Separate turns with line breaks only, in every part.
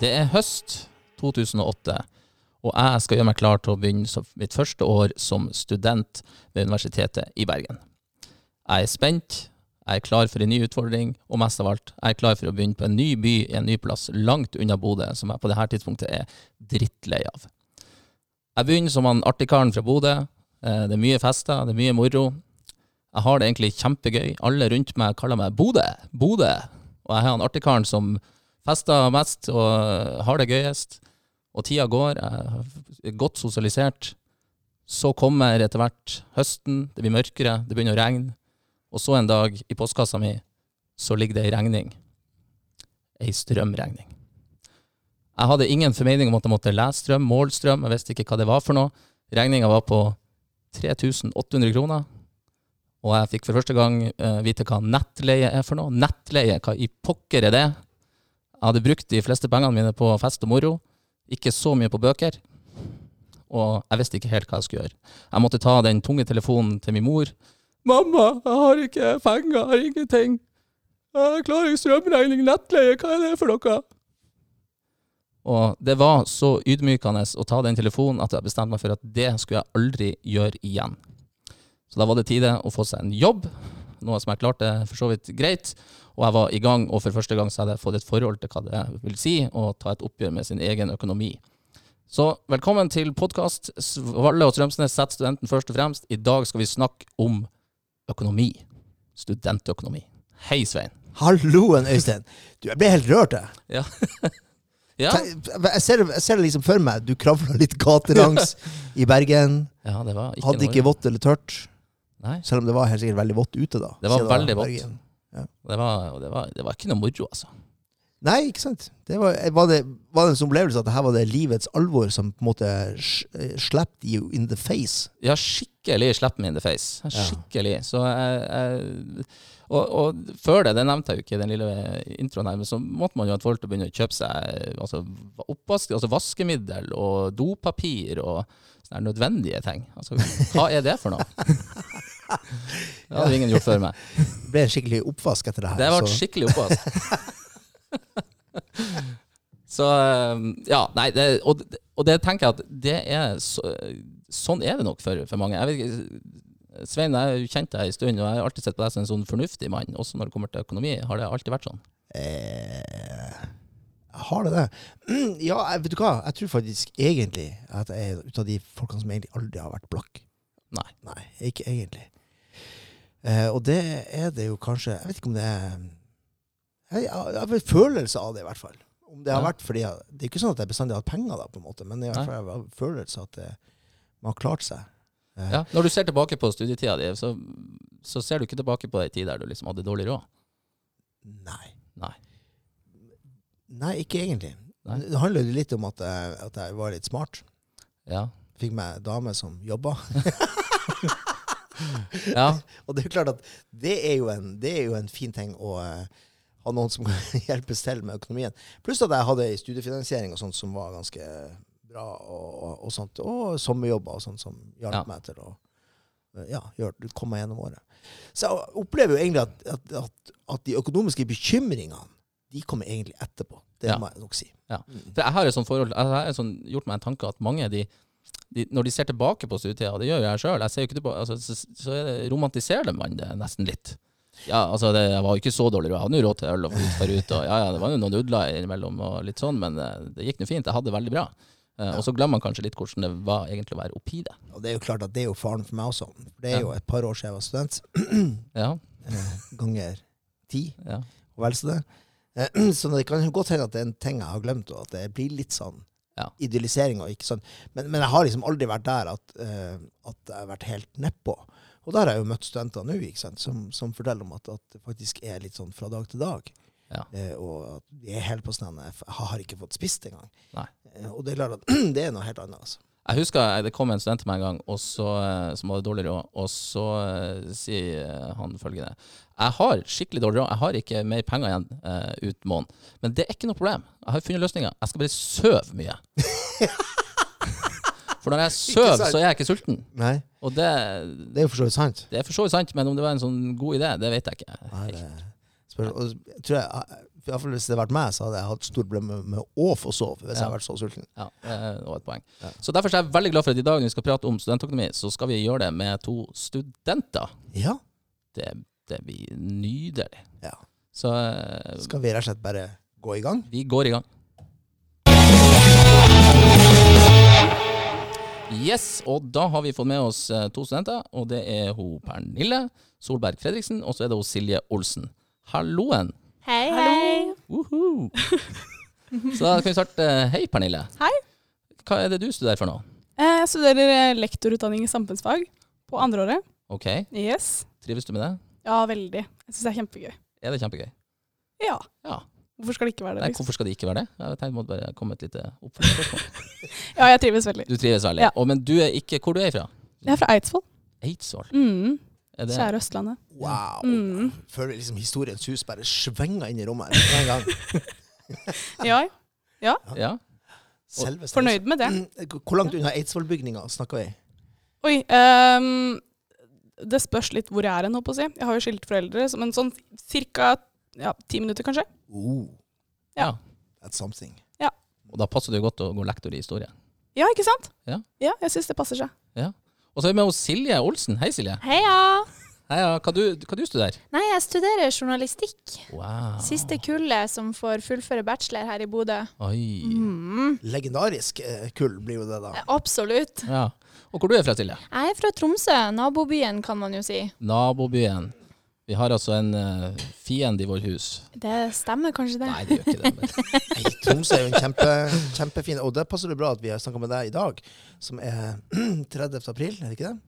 Det er høst 2008, og jeg skal gjøre meg klar til å begynne mitt første år som student ved Universitetet i Bergen. Jeg er spent, jeg er klar for en ny utfordring, og mest av alt, jeg er klar for å begynne på en ny by i en ny plass langt unna Bodø, som jeg på dette tidspunktet er drittlei av. Jeg begynner som han artigkaren fra Bodø. Eh, Det er mye fester, det er mye moro. Jeg har det egentlig kjempegøy. Alle rundt meg kaller meg Bodø, Bodø. Og jeg har han artigkaren som fester mest og har det gøyest. Og tida går, jeg er godt sosialisert. Så kommer etter hvert høsten, det blir mørkere, det begynner å regne. Og så en dag, i postkassa mi, så ligger det ei regning. Ei strømregning. Jeg hadde ingen formening om at jeg måtte lese strøm, måle strøm, jeg visste ikke hva det var for noe. Regninga var på 3800 kroner. Og jeg fikk for første gang eh, vite hva nettleie er for noe. Nettleie, hva i pokker er det? Jeg hadde brukt de fleste pengene mine på fest og moro, ikke så mye på bøker. Og jeg visste ikke helt hva jeg skulle gjøre. Jeg måtte ta den tunge telefonen til min mor. 'Mamma, jeg har ikke penger, jeg har ingenting. Jeg klarer ikke strømregning, nettleie, hva er det for noe?' Og det var så ydmykende å ta den telefonen at jeg bestemte meg for at det skulle jeg aldri gjøre igjen. Så da var det tide å få seg en jobb, noe som jeg klarte for så vidt greit. Og jeg var i gang, og for første gang så hadde jeg fått et forhold til hva det vil si å ta et oppgjør med sin egen økonomi. Så velkommen til podkast. Valle og Strømsnes setter studenten først og fremst. I dag skal vi snakke om økonomi. Studentøkonomi. Hei, Svein.
Halloen, Øystein. Du, jeg ble helt rørt, jeg.
Ja. ja.
Jeg ser, jeg ser det liksom for meg. Du kravla litt gatelangs i Bergen.
ja, det var ikke
Hadde ikke vått eller tørt.
Nei,
Selv om det var helt sikkert veldig vått ute da.
Det var veldig vått.
Bergen.
det var, det var, det var ikke noe moro, altså.
Nei, ikke sant. Det var, var, det, var en sånn opplevelse at her var det livets alvor som på en måte sh- slapped you in the face?
Ja, skikkelig slapp me in the face.
Ja.
Skikkelig. Så jeg, jeg og, og før det, det nevnte jeg jo ikke i den lille introen her, men så måtte man jo ha forhold til å begynne å kjøpe seg altså, oppvask, altså vaskemiddel og dopapir og sånne nødvendige ting. Altså, hva er det for noe? Det hadde ingen gjort før meg.
Det ble en skikkelig oppvask etter det her.
Det ble
så-
skikkelig oppvask. Så um, ja, nei, det, og, og det tenker jeg at det er så, Sånn er det nok for, for mange. Jeg vet ikke, Svein, jeg har kjent deg en stund, og jeg har alltid sett på deg som en sånn fornuftig mann, også når det kommer til økonomi. Har det alltid vært sånn?
Eh, har det det? Mm, ja, vet du hva? Jeg tror faktisk egentlig at jeg er ut av de folkene som egentlig aldri har vært blakk.
Nei.
Nei, ikke egentlig. Eh, og det er det jo kanskje Jeg vet ikke om det er Jeg, jeg har en følelse av det, i hvert fall. Om det har
Ja.
vært fordi jeg, Det er ikke sånn at jeg bestandig har hatt penger, da, på en måte, men i hvert fall jeg har en følelse av at det, man har klart seg. Eh,
Ja, når du ser tilbake på studietida di, så, så ser du ikke tilbake på ei tid der du liksom hadde dårlig råd.
Nei.
Nei.
Nei, ikke egentlig.
Nei.
Det handler jo litt om at jeg, at jeg var litt smart.
Ja.
Fikk meg dame som jobba.
ja.
Og det er jo klart at det er jo en, det er jo en fin ting å eh, ha noen som kan hjelpes til med økonomien. Pluss at jeg hadde ei studiefinansiering og sånt som var ganske bra, og, og, og sånt, og sommerjobber og sånt som hjalp
Ja.
meg til å eh, ja, komme meg gjennom året. Så jeg opplever jo egentlig at, at, at, at de økonomiske bekymringene de kommer egentlig etterpå. Det
Ja.
må jeg nok si.
Ja.
Mm.
For jeg har jo sånn forhold, jeg har et sånt, gjort meg en tanke at mange av de, de, når de ser tilbake på studietida, det gjør jo jeg sjøl, altså, så, så det, romantiserer man det nesten litt. Ja, altså det jeg var jo ikke så dårlig. Jeg hadde jo råd til øl og for ut, og ja, ja, det var jo noen nudler innimellom og litt sånn, men eh, det gikk nå fint. Jeg hadde det veldig bra. Ja. Og så glemmer man kanskje litt hvordan det var egentlig å være oppi det.
Og det er jo klart at det er jo faren for meg også. Det er jo et par år siden jeg var student.
Ja,
eh, ganger ti,
ja.
og vel så det. Eh, Så det kan godt hende at det er en ting jeg har glemt, og at det blir litt sånn
Ja.
ikke sånn. Men, men jeg har liksom aldri vært der at, uh, at jeg har vært helt nedpå. Og der har jeg jo møtt studenter nå ikke? Som, som forteller om at, at det faktisk er litt sånn fra dag til dag.
Ja.
Uh, og at de er helt på sånn Jeg har ikke fått spist engang. Eh, og det er klart at det er noe helt annet. altså.
Jeg husker eh, det kom en student til meg en gang og så, eh, som hadde dårlig råd, og så eh, sier han følgende Jeg har skikkelig dårlig råd, jeg har ikke mer penger igjen uh, ut måneden. Men det er ikke noe problem. Jeg har funnet løsninger. Jeg skal bare søve mye. For når jeg sover, så er jeg ikke sulten.
Nei,
Og det,
det er jo for så vidt sant.
det er for så vidt sant, men om det var en sånn god idé, det vet jeg ikke.
Nei, det spør, og tror jeg, hvert fall hvis det hadde vært meg, så hadde jeg hatt store problemer med å få sove hvis jeg hadde vært så sulten.
Ja, det var et poeng. Så Derfor er jeg veldig glad for at i dag når vi skal prate om studentøkonomi, så skal vi gjøre det med to studenter.
Ja.
Det, det blir nydelig.
ja.
Så eh,
Skal vi rett og slett bare gå i gang?
vi går i gang. Yes, og da har vi fått med oss eh, to studenter, og det er hun Pernille Solberg Fredriksen, og så er det hun Silje Olsen. Halloen!
Hei, hei.
Woohoo. Så da kan vi starte. Hei, Pernille.
Hei.
Hva er det du studerer for nå?
Eh, Jeg studerer eh, lektorutdanning i samfunnsfag på andreåret.
Ok,
Yes.
trives du med det?
Ja, veldig. Jeg syns det er kjempegøy.
Er det kjempegøy?
Ja.
Ja.
Hvorfor skal det ikke være det?
Nei,
Liksom?
hvorfor skal det ikke være det? Jeg tenkte måtte bare komme et lite oppfølgingsspørsmål.
Ja, jeg trives veldig.
Du trives veldig.
Ja.
Og, men du er ikke Hvor du er fra?
Jeg er fra Eidsvoll.
Eidsvoll?
Mm.
Er det
Kjære Østlandet.
Wow.
Mm.
Føler liksom historiens hus bare svinger inn i rommet her med en gang.
Ja,
Ja?
Selveste
fornøyd med det.
Hvor langt unna Eidsvollbygninga snakker vi?
Oi. um, det spørs litt hvor jeg er hen, holdt på å si. Jeg har jo skilt foreldre, men sånn cirka ja, ti minutter, kanskje.
Oh,
Ja.
that's something. Ja.
Og da passer det jo godt å gå lektor i historie.
Ja, ikke sant?
Ja.
jeg syns det passer seg.
Og så er vi med hos Silje Olsen. Hei, Silje.
Heia!
Heia, hva du, hva du studerer
Nei, jeg studerer journalistikk.
Wow.
Siste kullet som får fullføre bachelor her i Bodø.
Oi.
Mm.
Legendarisk eh, kull blir jo det, da.
Absolutt.
Ja. Og hvor du er fra, Silje?
Jeg er fra Tromsø, nabobyen kan man jo si.
Nabobyen. Vi har altså en uh, fiende i vårt hus.
Det stemmer kanskje det.
Nei, det gjør ikke det. Men.
Nei, Tromsø er jo en kjempe, kjempefin Og det passer det bra at vi har snakka med deg i dag, som er 30. april, er det ikke det?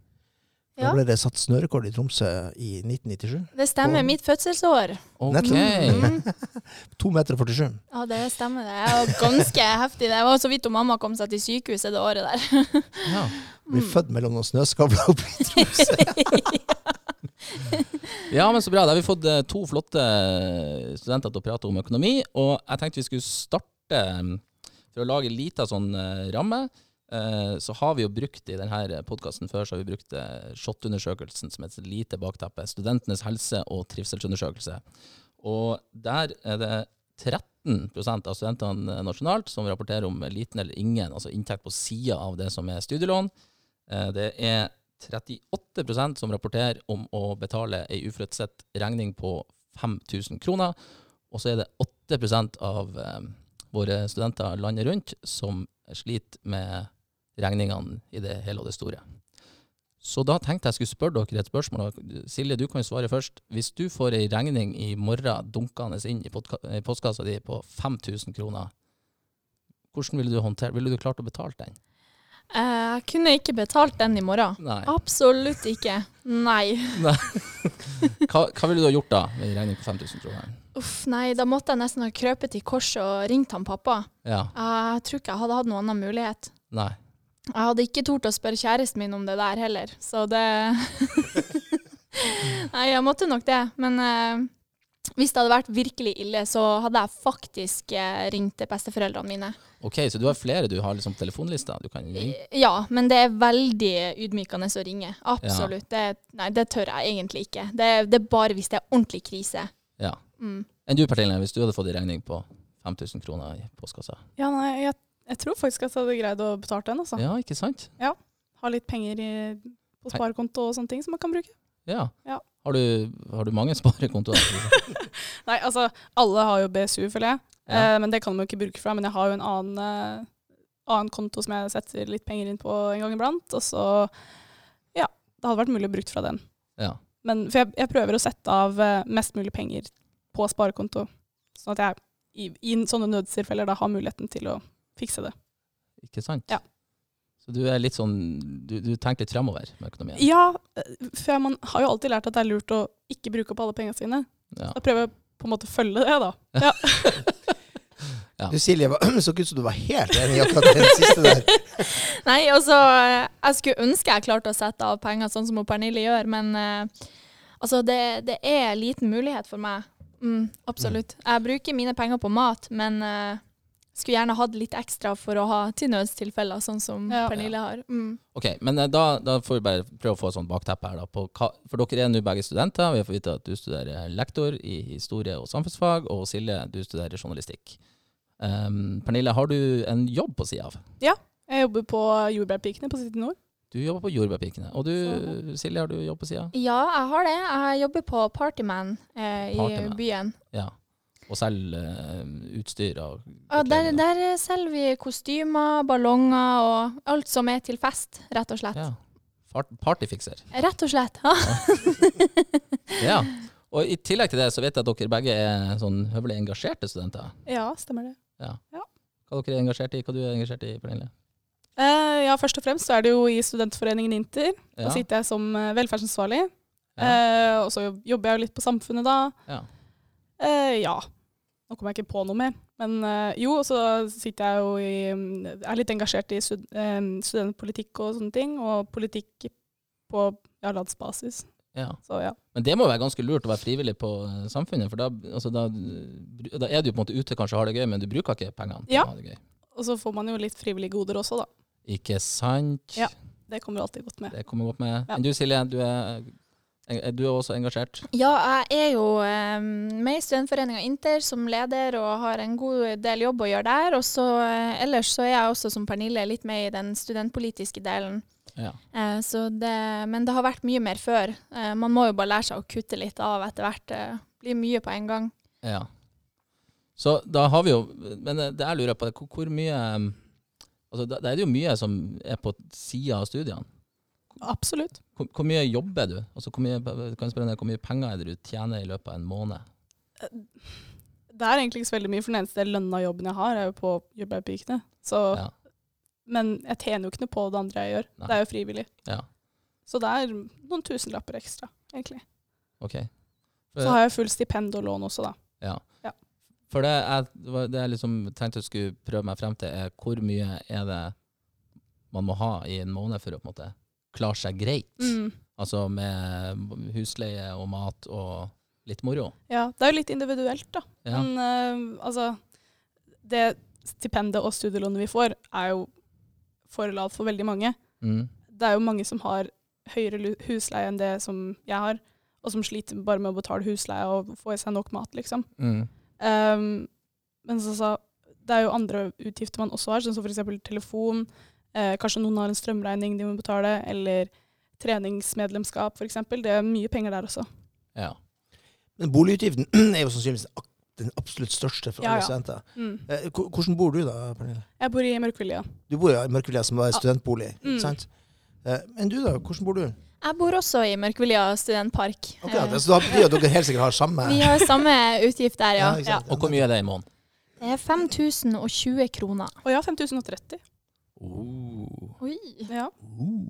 Da
Ja.
ble det satt snørekord i Tromsø i 1997.
Det stemmer. Mitt fødselsår.
Ok.
Mm.
2 meter og 47.
Ja, det stemmer det. Det var ganske heftig. Det var så vidt om mamma kom seg til sykehuset det året der.
Ja.
Blir født mellom noen snøskavler oppe i Tromsø.
ja, men så bra. Da har vi fått eh, to flotte studenter til å prate om økonomi. Og jeg tenkte vi skulle starte mm, for å lage en liten sånn eh, ramme. Eh, så har vi jo brukt i denne podkasten før så har vi brukt eh, SHoT-undersøkelsen som et lite bakteppe. Studentenes helse- og trivselsundersøkelse. Og der er det 13% av studentene nasjonalt som rapporterer om liten eller ingen, altså inntekt på sida av det som er studielån. Eh, Det er 38% som rapporterer om å betale ei uforutsett regning på 5000 kroner. Og så er det 8% av eh, våre studenter landet rundt som sliter med regningene i det hele og det store. Så da tenkte jeg skulle spørre dere et spørsmål. Silje, du kan jo svare først. Hvis du får ei regning i morgen dunkende inn i postkassa di på 5000 kroner, hvordan ville du håndtere Ville du klart å betale den?
Eh, Jeg kunne ikke betalt den i morgen.
Nei.
Absolutt ikke. Nei.
Hva, hva ville du ha gjort da med en regning på 5000 kroner?
Uff, nei, da måtte jeg nesten ha krøpet i korset og ringt han pappa.
Ja.
Jeg tror ikke jeg hadde hatt noen annen mulighet.
Nei.
Jeg hadde ikke tort å spørre kjæresten min om det der heller, så det Nei, jeg måtte nok det. Men eh, hvis det hadde vært virkelig ille, så hadde jeg faktisk eh, ringt til besteforeldrene mine.
Ok, så du har flere du har liksom telefonlister du kan ringe?
Ja, men det er veldig ydmykende å ringe. Absolutt. Det, nei, det tør jeg egentlig ikke. Det, det er bare hvis det er ordentlig krise.
Ja.
Mm.
Enn du, Pertille, hvis du hadde fått en regning på 5000 kroner i postkassa?
Ja, nei, jeg, jeg tror faktisk at jeg hadde greid å betale den. altså.
Ja, ikke sant? Ja.
Ha litt penger i, på sparekonto og sånne ting som man kan bruke.
Ja.
Ja.
Har, du, har du mange sparekontoer?
Nei, altså, alle har jo BSU, føler jeg.
Ja.
Eh, men det kan man jo ikke bruke fra. Men jeg har jo en annen, eh, annen konto som jeg setter litt penger inn på en gang iblant. Og så Ja, det hadde vært mulig å bruke fra den.
Ja.
Men, for jeg, jeg prøver å sette av eh, mest mulig penger på sparekonto, sånn at jeg i, i sånne nødstilfeller da har muligheten til å fikse det.
Ikke sant?
Ja.
Så du er litt sånn Du, du tenker litt fremover med økonomien?
Ja, for man har jo alltid lært at det er lurt å ikke bruke opp alle pengene sine.
Ja.
Da prøver jeg på en måte å følge det, da. Ja.
Ja.
Du Silje, var- så ut som du var helt enig i akkurat den siste der.
Nei, altså Jeg skulle ønske jeg klarte å sette av penger sånn som Pernille gjør, men uh, altså det, det er liten mulighet for meg. Mm, absolutt. Jeg bruker mine penger på mat, men eh, skulle gjerne hatt litt ekstra for å ha til nødstilfeller, sånn som
Ja.
Pernille har. Mm.
Ok, men eh, da, da får vi bare prøve å få et sånt bakteppe her. da. På hva, for dere er nå begge studenter. Vi har fått vite at du studerer lektor i historie og samfunnsfag, og Silje, du studerer journalistikk. Um, Pernille, har du en jobb på sida av?
Jeg jobber på Jordbærpikene på City Nord.
Du jobber på Jordbærpikene. Og du, Silje, har du jobb på sida?
Ja, jeg har det. Jeg jobber på Partyman eh,
Partyman.
i byen.
Ja. Og selger eh, utstyr og
Ja, der, der selger vi kostymer, ballonger og alt som er til fest, rett og slett.
Ja. Partyfikser.
Rett og slett. Ja.
Ja. Og i tillegg til det så vet jeg at dere begge er sånn høvelig engasjerte studenter.
Ja, stemmer det.
Hva dere er engasjert i? Hva du er engasjert i, Pernille?
Uh, ja, først og fremst så er det jo i studentforeningen Inter. Da sitter jeg som eh, velferdsansvarlig.
Ja.
Eh, og så jobber jeg jo litt på Samfunnet da.
Ja.
Uh, ja. Nå kommer jeg ikke på noe mer. Men øh, jo, og så sitter jeg jo i mm, Er litt engasjert i stud, øh, studentpolitikk og sånne ting. Og politikk på ja, landsbasis.
ja.
Så ja.
Men det må være ganske lurt å være frivillig på eh, samfunnet, for da, altså, da, da er du på en måte ute, kanskje har det gøy, men du bruker ikke pengene til
Ja.
å ha det gøy.
Og så får man jo litt frivillige goder også, da.
Ikke sant?
Ja. Det kommer alltid godt med.
Det kommer godt med.
Ja.
Men du Silje, du er du er også engasjert?
Ja, jeg er jo um, med i studentforeninga Inter som leder og har en god del jobb å gjøre der. Og så eh, ellers så er jeg også som Pernille litt med i den studentpolitiske delen.
Ja.
Uh, så det, men det har vært mye mer før. Uh, man må jo bare lære seg å kutte litt av etter hvert. Det blir mye på en gang.
ja. Så da har vi jo Men det jeg lurer på, hvor, hvor mye um, Altså, da, da er det jo mye som er på sida av studiene.
Absolutt.
Hvor, hvor mye jobber du? Altså, hvor, mye, deg, hvor mye penger er det du tjener i løpet av en måned?
Det er egentlig ikke så veldig mye, for den eneste lønna jobben jeg har, er jo på Jordbærpikene. Så
Ja.
Men jeg tjener jo ikke noe på det andre jeg gjør.
Nei.
Det er jo frivillig.
Ja.
Så det er noen tusenlapper ekstra, egentlig.
OK.
Så har jeg full stipend og lån også, da.
Ja.
Ja.
For det jeg, det jeg liksom tenkte jeg skulle prøve meg frem til, er hvor mye er det man må ha i en måned for å på en måte klare seg greit?
Mm.
Altså med husleie og mat og litt moro.
Ja, det er jo litt individuelt, da.
Ja.
Men uh, altså Det stipendet og studielånet vi får, er jo for lavt for veldig mange.
Mm.
Det er jo mange som har høyere husleie enn det som jeg har, og som sliter bare med å betale husleie og få i seg nok mat, liksom.
Mm.
Um, men så, så, det er jo andre utgifter man også har, sånn som f.eks. telefon. Eh, kanskje noen har en strømregning de må betale, eller treningsmedlemskap f.eks. Det er mye penger der også.
Ja.
Men boligutgiften er jo sannsynligvis den absolutt største for
Ja,
alle
ja.
studenter.
Mm.
Eh, Hvordan bor du da, Pernille?
Jeg bor i Mørkvilja.
Du bor i Mørkvilja, som var studentbolig.
Mm.
ikke sant? Eh, Men du da, hvordan bor du?
Jeg bor også i Mørkvilja studentpark.
Akkurat,
ja,
så da betyr at dere helt sikkert har samme
vi har samme utgift der, ja.
Ja,
ja.
Og hvor mye er det i måneden?
Det er 5020 kroner.
Og ja, 5030.
Oh.
Oi.
Ja.
Oh.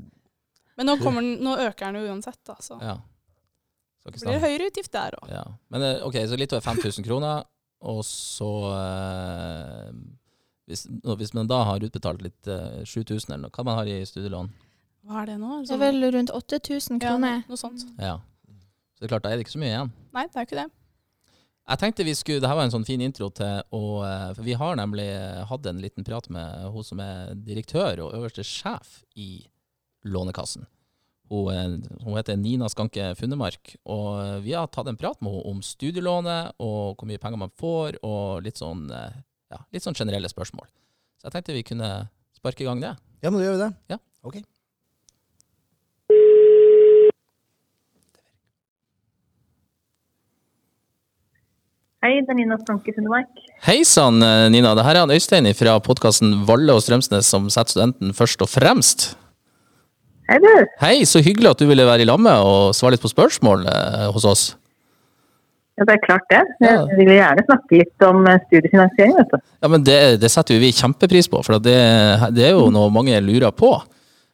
Men nå, den, nå øker den jo uansett, da, så
Ja.
Det blir
stemme.
høyere utgift der òg.
Ja. Men eh, ok, så litt over 5000 kroner, og så eh, hvis, hvis man da har utbetalt litt eh, 7000 eller noe, hva man har i studielån?
Hva er det nå?
Det er vel rundt 8000
ja,
kroner.
noe sånt.
Ja. Så det er klart, da er det ikke så mye igjen.
Nei, det er ikke det.
Jeg tenkte vi skulle, Dette var en sånn fin intro til å, eh, for vi har nemlig eh, hatt en liten prat med hun som er direktør og øverste sjef i Lånekassen. Hun, eh, hun heter Nina Skanke Funnemark, og vi har tatt en prat med henne om studielånet og hvor mye penger man får, og litt sånn, ja, litt sånn generelle spørsmål. Så jeg tenkte vi kunne sparke i gang det.
Ja, men da gjør vi det.
Ja.
Ok.
Hei, det er Nina Stanke Sundemark.
Hei sann, eh, Nina. Det her er han Øystein fra podkasten Valle og Strømsnes som setter studenten først og fremst.
Hei, du.
Hei, så hyggelig at du ville være i lag med og svare litt på spørsmål eh, hos oss.
Ja, det er klart det. Jeg
Ja.
vil gjerne snakke litt om eh, studiefinansiering, vet du.
Ja, men det, det setter vi kjempepris på, for det, det er jo noe mange lurer på,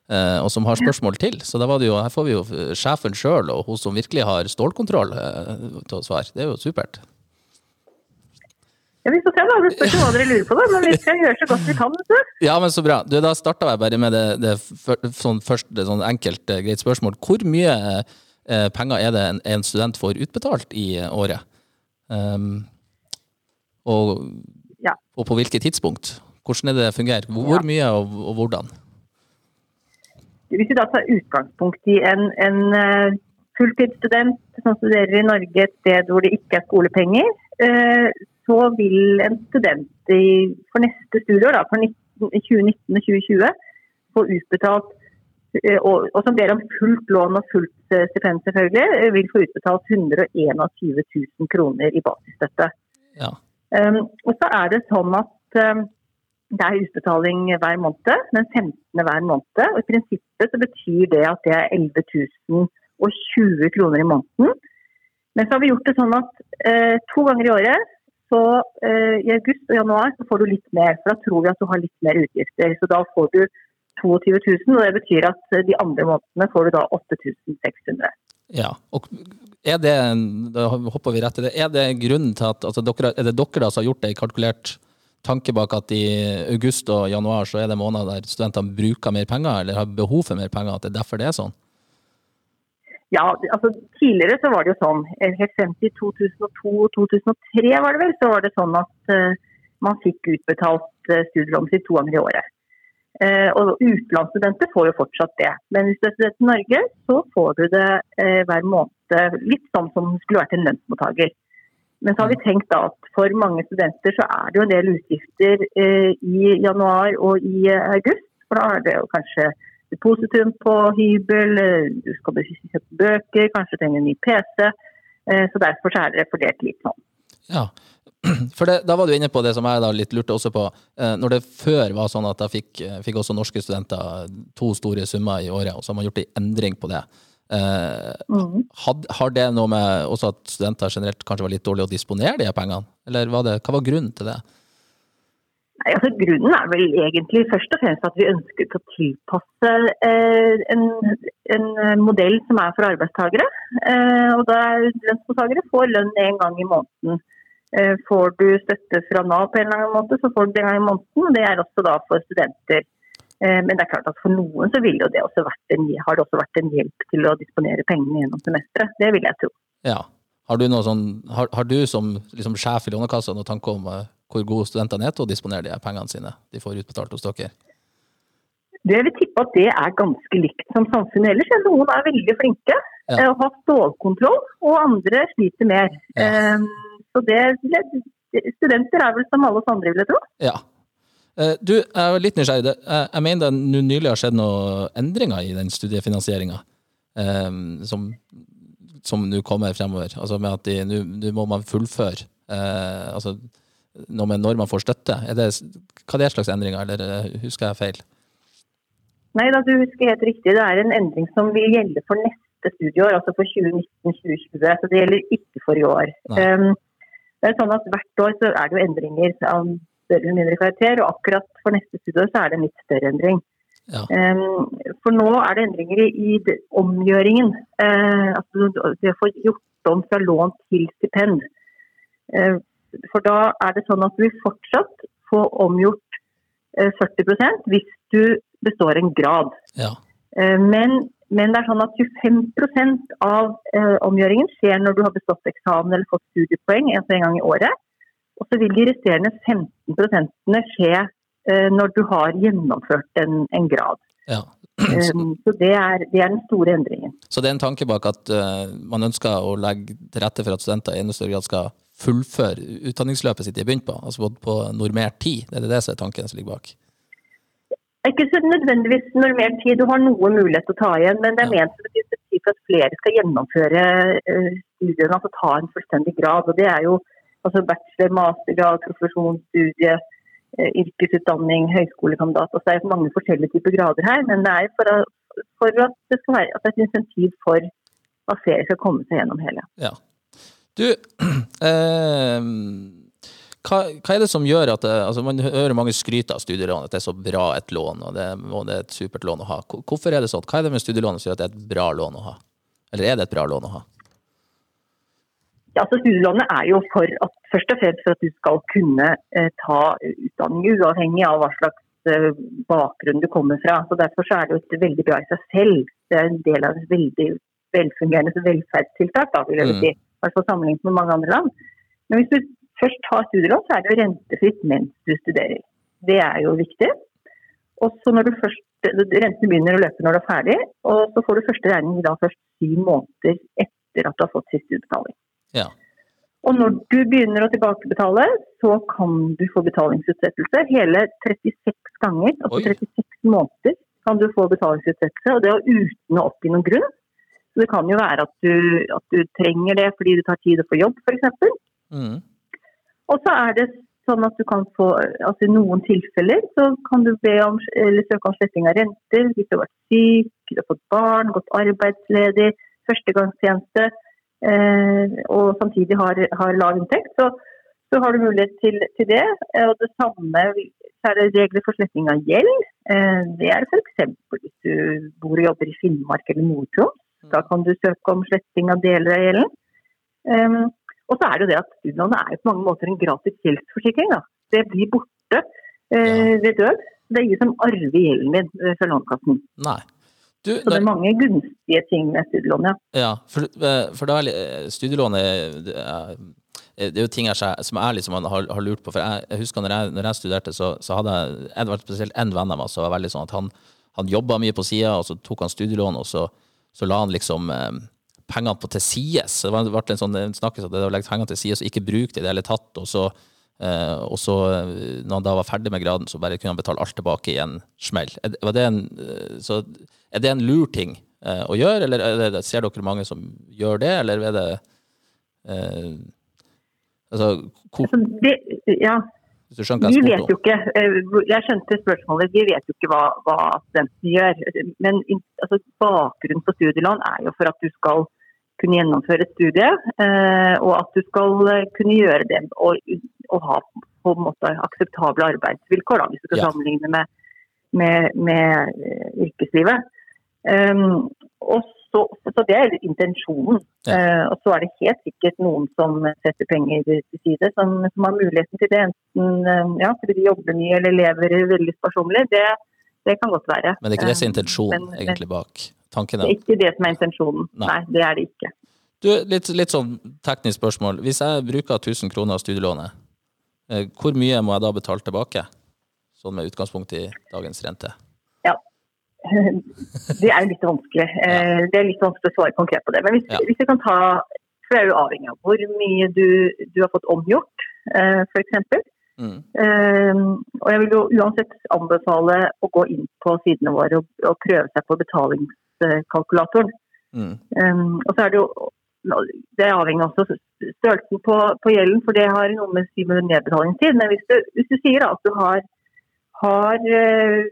eh, og som har spørsmål til. Så da var det jo, her får vi jo eh, sjefen sjøl, og hun som virkelig har stålkontroll, eh, til å svare. Det er jo supert.
Ja, Vi får se, da. Det spørs hva dere lurer på, da. Men vi skal gjøre så godt vi kan. vet du.
Ja, men så bra. Du, da starta jeg bare med det, det sånn første sånn enkelt, eh, greit spørsmål. Hvor mye eh, penger er det en, en student får utbetalt i eh, året? Um, og
ja.
Og på hvilket tidspunkt? Hvordan er det det fungerer? Hvor mye og, og hvordan?
Hvis vi da tar utgangspunkt i en, en eh, fulltidsstudent som studerer i Norge et sted hvor det ikke er skolepenger, eh, så vil en student i, for neste studieår, da, for 2019 og 2020, få utbetalt eh, og, som ber om fullt lån og fullt eh, stipend, selvfølgelig, vil få utbetalt 121 000 kroner i basisstøtte.
Ja.
Um, og så er det sånn at um, det er utbetaling hver måned, men 15. hver måned. Og I prinsippet så betyr det at det er 11 020 kroner i måneden. Men så har vi gjort det sånn at eh, to ganger i året, så eh, i august og januar, så får du litt mer. For da tror vi at du har litt mer utgifter. Så da får du 22 000, og det betyr at eh, de andre månedene får du da 8600.
Ja, og er det, da hopper vi rett til det, er det grunnen til at altså dere, er det dere da som har gjort det, kalkulert tanke bak at i august og januar så er det måneder der studentene bruker mer penger, eller har behov for mer penger, at det er derfor det er sånn?
Ja, altså tidligere så var det jo sånn, eh, helt frem til 2002-2003 var det vel, så var det sånn at uh, man fikk utbetalt uh, studielånet sitt to ganger i året. Uh, og utenlandsstudenter får jo fortsatt det. Men hvis du er student i Norge, så får du det hver måned, litt sånn som du skulle vært en lønnsmottaker. Men så har vi tenkt da at for mange studenter så er det jo en del utgifter i januar og i august. For da er det jo kanskje depositum på hybel, du skal kjøpe bøker, kanskje trenger en ny PC. Eh, så derfor så er det fordelt litt sånn.
Ja, for det, da var du inne på det som jeg da litt lurte også på. Eh, når det før var sånn at da fikk, fikk også norske studenter to store summer i året, og så har man gjort en endring på det. Eh, mm. had, har det noe med også at studenter generelt kanskje var litt dårlige å disponere de pengene? Eller var det, hva var grunnen til det?
Nei, altså Grunnen er vel egentlig først og fremst at vi ønsket å tilpasse eh, en, en, modell som er for arbeidstakere. Eh, og der Lønnsmottakere får lønn en gang i måneden. Eh, får du støtte fra Nav på en eller annen måte, så får du det en gang i måneden. Det er også da for studenter. Eh, men det er klart at for noen så det en, har det også vært en hjelp til å disponere pengene gjennom semesteret. Det vil jeg tro.
Ja. Har du, sånn, har, har du som liksom, sjef i Lånekassa noen tanke om eh, hvor gode studentene er til å disponere de pengene sine de får utbetalt hos dere?
Det vil tippe at det er ganske likt som samfunnet ellers. Noen er veldig flinke ja. Eh, og har stålkontroll, og andre sliter mer. Ja. Um, så det, studenter er vel som alle oss andre, vil jeg tro.
Ja. Uh, du, jeg er litt nysgjerrig. Jeg mener det nylig har skjedd noen endringer i den studiefinansieringa um, som, som nå kommer fremover. Altså med at nå må man fullføre. Altså noe med når man får støtte. Er det, hva er det slags endringer, eller eh, husker jeg feil?
Nei, da, du husker helt riktig. Det er en endring som vil gjelde for neste studieår, altså for 2019-2020. Så det gjelder ikke for i år. Um, det er sånn at Hvert år så er det jo endringer av større eller mindre karakter, og akkurat for neste studieår så er det en litt større endring. Ja. Um, for nå er det endringer i, i omgjøringen. Uh, altså det å få gjort om fra lån til stipend. Uh, for da er det sånn at du vil fortsatt få omgjort 40 eh, hvis du består en grad.
Ja.
Eh, men, men, det er sånn at 25 av eh, omgjøringen skjer når du har bestått eksamen eller fått studiepoeng altså en gang i året. Og så vil de resterende 15 skje når du har gjennomført en, en grad.
Ja.
Så det er, det er, den store endringen.
Så det er en tanke bak at man ønsker å legge til rette for at studenter i enda større grad skal fullføre utdanningsløpet sitt de har begynt på, altså på, på normert tid? Det er det som er tanken som ligger bak?
Ikke så nødvendigvis normert tid, du har noe mulighet til å ta igjen. Men det er ja. ment som et initiativ for at flere skal gjennomføre uh, studiene, altså ta en fullstendig grad. Og det er jo altså bachelor, mastergrad, profesjonsstudie, uh, yrkesutdanning, høyskolekandidat. Altså det er mange forskjellige typer grader her, men det er for, å, for at det skal være at det er et insentiv for at flere skal komme seg gjennom hele.
Ja. Du, eh, hva, hva, er det som gjør at det, altså Man hører mange skryte av studielån, at det er så bra et lån, og det, og det, er et supert lån å ha. Hvorfor er det sånn? Hva er det med studielånet som gjør at det er et bra lån å ha? Eller er det et bra lån å ha?
Ja, altså Studielånet er jo for at, først og fremst for at du skal kunne eh, ta utdanning uavhengig av hva slags eh, bakgrunn du kommer fra. Så Derfor så er det jo et veldig bra i seg selv. Det er en del av et veldig velfungerende velferdstiltak. da, vil jeg mm. Hvert fall sammenlignet med mange andre land. Men hvis du først tar studielån, så er det jo rentefritt mens du studerer. Det er jo viktig. Og så når du først, Rentene begynner å løpe når du er ferdig, og så får du første regning da først syv måneder etter at du har fått siste utbetaling.
Ja.
Og når du begynner å tilbakebetale, så kan du få betalingsutsettelse. Hele 36 ganger, altså
Oi.
36 måneder, kan du få betalingsutsettelse. Og det er uten å oppgi noen grunn. Så det kan jo være at du, at du trenger det fordi det tar tid å få jobb, f.eks.
Mm.
Og så er det sånn at du kan få altså I noen tilfeller så kan du be om, eller søke om sletting av renter hvis du har vært syk, du har fått barn, gått arbeidsledig, førstegangstjeneste eh, og samtidig har, har lav inntekt. Så, så har du mulighet til, til det. Og det samme så er det regler for sletting av gjeld. Eh, Det er f.eks. hvis du bor og jobber i Finnmark eller Nord-Troms. Da kan du søke om sletting av deler av gjelden. Um, og så er det jo det at studielånet er på mange måter en gratis gjeldsforsikring. Da. Det blir borte uh, ved død. Det er ingen som arver gjelden din eh, fra Lånekassen.
Nei. Du,
Så det er mange gunstige ting med studielån, ja.
Ja, for, eh, for da er studielånet det er, det er jo ting jeg, som jeg liksom har, har lurt på. For jeg, jeg husker når jeg, når jeg studerte, så, så hadde jeg det var spesielt en venn av meg som var veldig sånn at han, han jobba mye på sida, og så tok han studielån, og så, så la han liksom eh, pengene på til sides. Det ble en sånn snakkes at det å legge pengene til sides og ikke bruke det i det hele tatt. Og så, eh, og så, eh, når han da var ferdig med graden, så bare kunne han betale alt tilbake i en smell. Er, det- en, eh, så, er det en lur ting eh, å gjøre, eller er det, ser dere mange som gjør det, eller er det eh, Altså, hvor,
altså det, ja.
Hvis du skjønner hva
Vi
jeg
vet
spurte om?
eh, jeg skjønte spørsmålet, vi vet jo ikke hva, hva studentene gjør. Men altså, bakgrunnen for studielån er jo for at du skal kunne gjennomføre et studie, eh, og at du skal eh, kunne gjøre det og, og ha på en måte akseptable arbeidsvilkår, da, hvis du skal
Ja.
sammenligne med, med, med yrkeslivet. Um, og så, så det er intensjonen.
Ja.
Eh, og så er det helt sikkert noen som setter penger til side, som, som har muligheten til det. Enten eh, ja, fordi de jobber mye eller lever veldig sparsommelig. Det, det kan godt være.
Men det er ikke det som er
Eh,
intensjonen
men-
egentlig bak tanken?
Det er ikke det som er intensjonen.
Nei.
Nei, det er det ikke.
Du, litt, litt sånn teknisk spørsmål. Hvis jeg bruker 1000 kroner av studielånet, eh, hvor mye må jeg da betale tilbake? Sånn med utgangspunkt i dagens rente.
Det er litt vanskelig. Eh, Det er litt vanskelig å svare konkret på det. Men hvis,
Ja.
hvis jeg kan ta For det er jo avhengig av hvor mye du, du har fått omgjort, eh, f.eks.
Mm.
Um, og jeg vil jo uansett anbefale å gå inn på sidene våre og, og prøve seg på betalingskalkulatoren.
Mm.
Um, og så er det jo det er avhengig av størrelsen på, på gjelden, for det har noe med med nedbetalingstid. Men hvis du, hvis du sier at du har, har eh,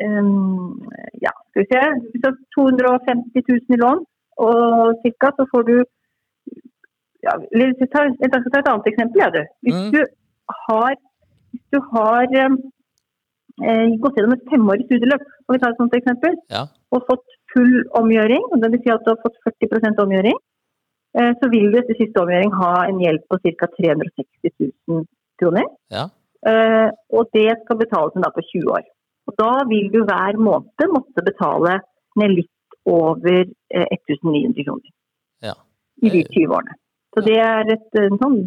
ja, skal vi se, hvis du har 250 000 i lån, og cirka, så får du ja, jeg skal ta et annet eksempel. Ja, du. Hvis
Mm.
du har, hvis du har um, eh, gått gjennom et femårig studieløp, og vi tar et sånt eksempel,
Ja.
og fått full omgjøring, og det vil si at du har fått 40 omgjøring, eh, så vil du etter siste omgjøring ha en gjeld på ca. 360 000 kroner.
Ja.
Eh, og det skal betales inn da på 20 år. Og da vil du hver måned måtte betale ned litt over eh, 1900 kroner
Ja.
i de 20 årene. Så det er et en sånn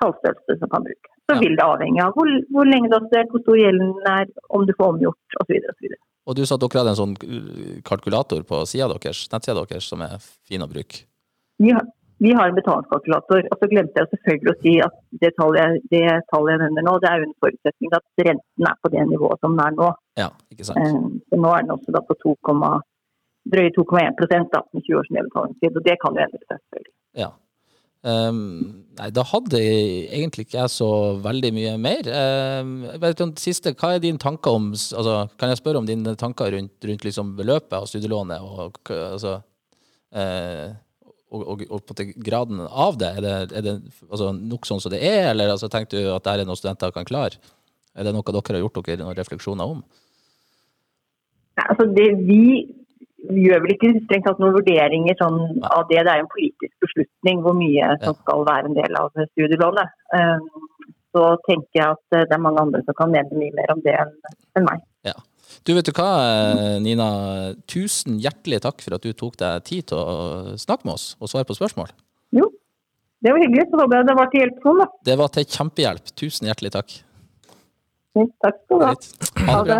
tallstørrelse som kan brukes. Så
Ja.
vil det avhenge av hvor, hvor lenge du har studert, hvor stor gjelden er, om du får omgjort osv. osv.
Og du sa at dere hadde en sånn uh, kalkulator på sida deres, nettsida deres som er fin å bruke.
Ja, vi har en betalingskalkulator, og så glemte jeg selvfølgelig å si at det tallet, det tallet jeg nevner nå, det er under forutsetning at renten er på det nivået som den er nå.
Ja, ikke sant?
Eh, Så nå er den også på 2, drøye 2,1 da, med 20 års nedbetalingstid, og det kan jo endre seg selvfølgelig.
Ja. Um, nei, da hadde egentlig ikke jeg så veldig mye mer. Um, vet det siste, hva er dine tanker om altså, Kan jeg spørre om dine tanker rundt, rundt liksom beløpet av studielånet? Og, altså, eh, og, og, og på en graden av det? Er det, er det altså, nok sånn som det er, eller altså, tenker du at det er noe studenter kan klare? Er det noe dere har gjort dere noen refleksjoner om?
Nei, altså det, vi gjør vel ikke strengt tatt noen vurderinger sånn, av det. Det er en politisk beslutning hvor mye som skal være en del av studielånet. Um, så tenker jeg at eh, det er mange andre som kan mene mye mer om det enn meg.
Du, vet du hva, Nina? Tusen hjertelig takk for at du tok deg tid til å snakke med oss og svare på spørsmål.
Jo, Det var hyggelig. Så håper jeg det var til hjelp for noen, da.
Det var til kjempehjelp. Tusen hjertelig takk.
Takk skal du ha.
Ha det bra.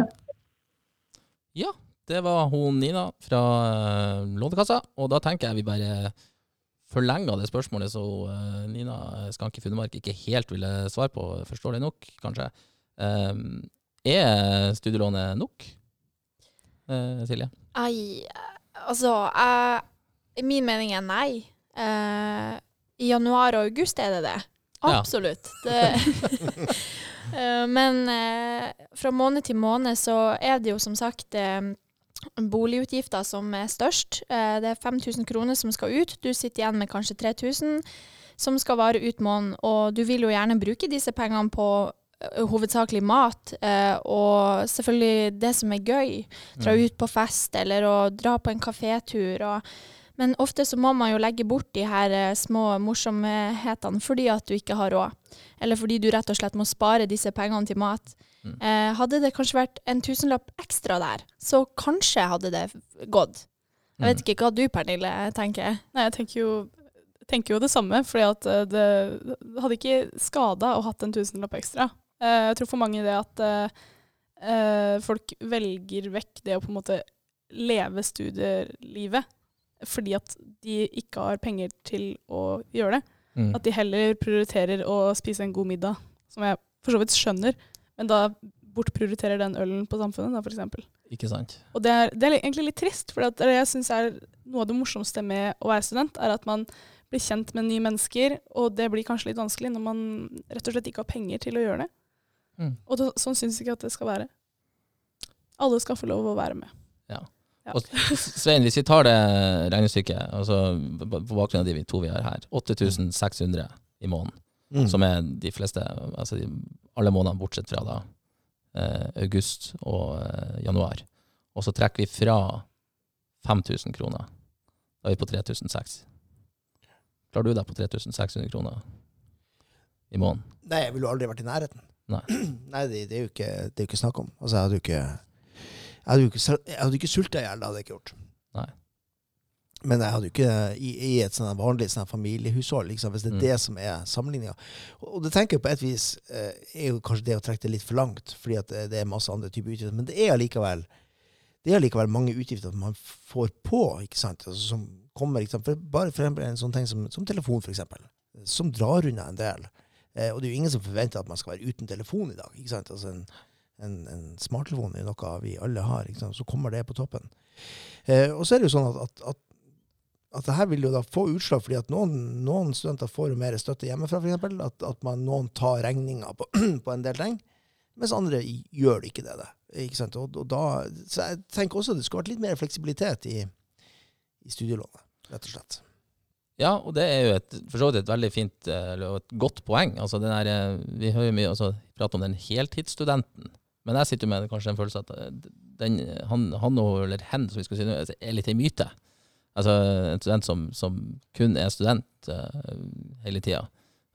Ja, det var hun Nina fra eh, Lånekassa. Og da tenker jeg vi bare forlenger det spørsmålet så eh, Nina Skanke Funnemark ikke helt ville svare på, forstår det nok, kanskje. Eh, er studielånet nok, eh, Silje?
Ai, altså eh, Min mening er nei. Eh, I januar og august er det det.
Ja.
Absolutt. Det, Eh, men eh, fra måned til måned så er det jo som sagt eh, boligutgifter som er størst. Eh, det er 5000 kroner som skal ut. Du sitter igjen med kanskje 3000 som skal vare ut måneden. Og du vil jo gjerne bruke disse pengene på hovedsakelig mat, eh, og selvfølgelig det som er gøy. Dra ut på fest eller å dra på en kafétur. Og, men ofte så må man jo legge bort de her eh, små morsomhetene fordi at du ikke har råd. Eller fordi du rett og slett må spare disse pengene til mat.
Mm.
Eh, hadde det kanskje vært en tusenlapp ekstra der, så kanskje hadde det gått. Jeg vet ikke hva du, Pernille, tenker.
Nei, jeg tenker jo, tenker jo det samme, fordi at eh, det, det hadde ikke skada å hatt en tusenlapp ekstra. Eh, Jeg tror for mange det at eh, eh, folk velger vekk det å på en måte leve studielivet fordi at de ikke har penger til å gjøre det.
Mm.
At de heller prioriterer å spise en god middag, som jeg for så vidt skjønner, men da bortprioriterer den ølen på samfunnet, da, for eksempel.
Ikke sant?
Og det er, det er egentlig litt trist, for det jeg syns er noe av det morsomste med å være student, er at man blir kjent med nye mennesker, og det blir kanskje litt vanskelig når man rett og slett ikke har penger til å gjøre det.
Mm.
Og det, sånn syns jeg ikke at det skal være. Alle skal få lov å være med. Ja.
Og Svein, hvis vi tar det regnestykket, altså på bakgrunn av de to vi har her, 8600 i måneden,
Mm.
som er de fleste, altså de, alle månedene bortsett fra da eh, august og eh, januar. Og så trekker vi fra 5000 kroner. Da er vi på 3600. Klarer du deg på 3600 kroner i måneden?
Nei, jeg ville aldri vært i nærheten.
Nei.
Nei, det, det er jo ikke, det er jo ikke snakk om. Altså, jeg hadde jo ikke Jeg hadde jo ikke, jeg hadde ikke sulta i hjel, det hadde jeg ikke gjort.
Nei.
Men jeg hadde jo ikke i, i et sånn vanlig sånn familiehushold, liksom, hvis det er
Mm.
det som er sammenligninga. Og, det tenker jeg på et vis eh, er jo kanskje det å trekke det litt for langt, fordi at det, det er masse andre typer utgifter. Men det er allikevel det er allikevel mange utgifter man får på, ikke sant? Altså, som kommer, ikke sant? For bare for eksempel en sånn ting som, som telefon, for eksempel, som drar unna en del. Eh, og det er jo ingen som forventer at man skal være uten telefon i dag. ikke sant? Altså en, en, en smarttelefon er noe vi alle har, ikke sant? så kommer det på toppen. Eh, og så er det jo sånn at, at, at, at det her vil jo da få utslag, fordi at noen, noen studenter får jo mer støtte hjemmefra, f.eks. At, at man, noen tar regninga på, på en del ting, mens andre gjør ikke det. det ikke sant? Og, og da, så jeg tenker også det skulle vært litt mer fleksibilitet i, i studielånet, rett og slett.
Ja, og det er jo et, for så vidt et veldig fint eh, eller et godt poeng. Altså, der, eh, vi hører jo mye altså, prate om den heltidsstudenten, men jeg sitter jo med kanskje en følelse at eh, den, han, han eller hen som vi skal si nå, er litt en myte. Altså en student som, som kun er student uh, hele tida.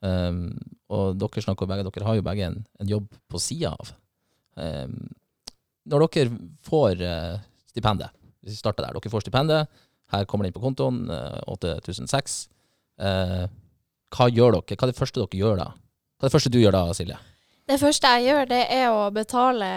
Um, og dere snakker begge, dere har jo begge en, en jobb på sida av. Um, når dere får uh, stipendet, hvis vi starter der, dere får stipendet, her kommer det inn på kontoen, eh, 8006. Eh, hva gjør dere? Hva er det første dere gjør da? Hva er det første du gjør da, Silje?
Det første jeg gjør, det er å betale,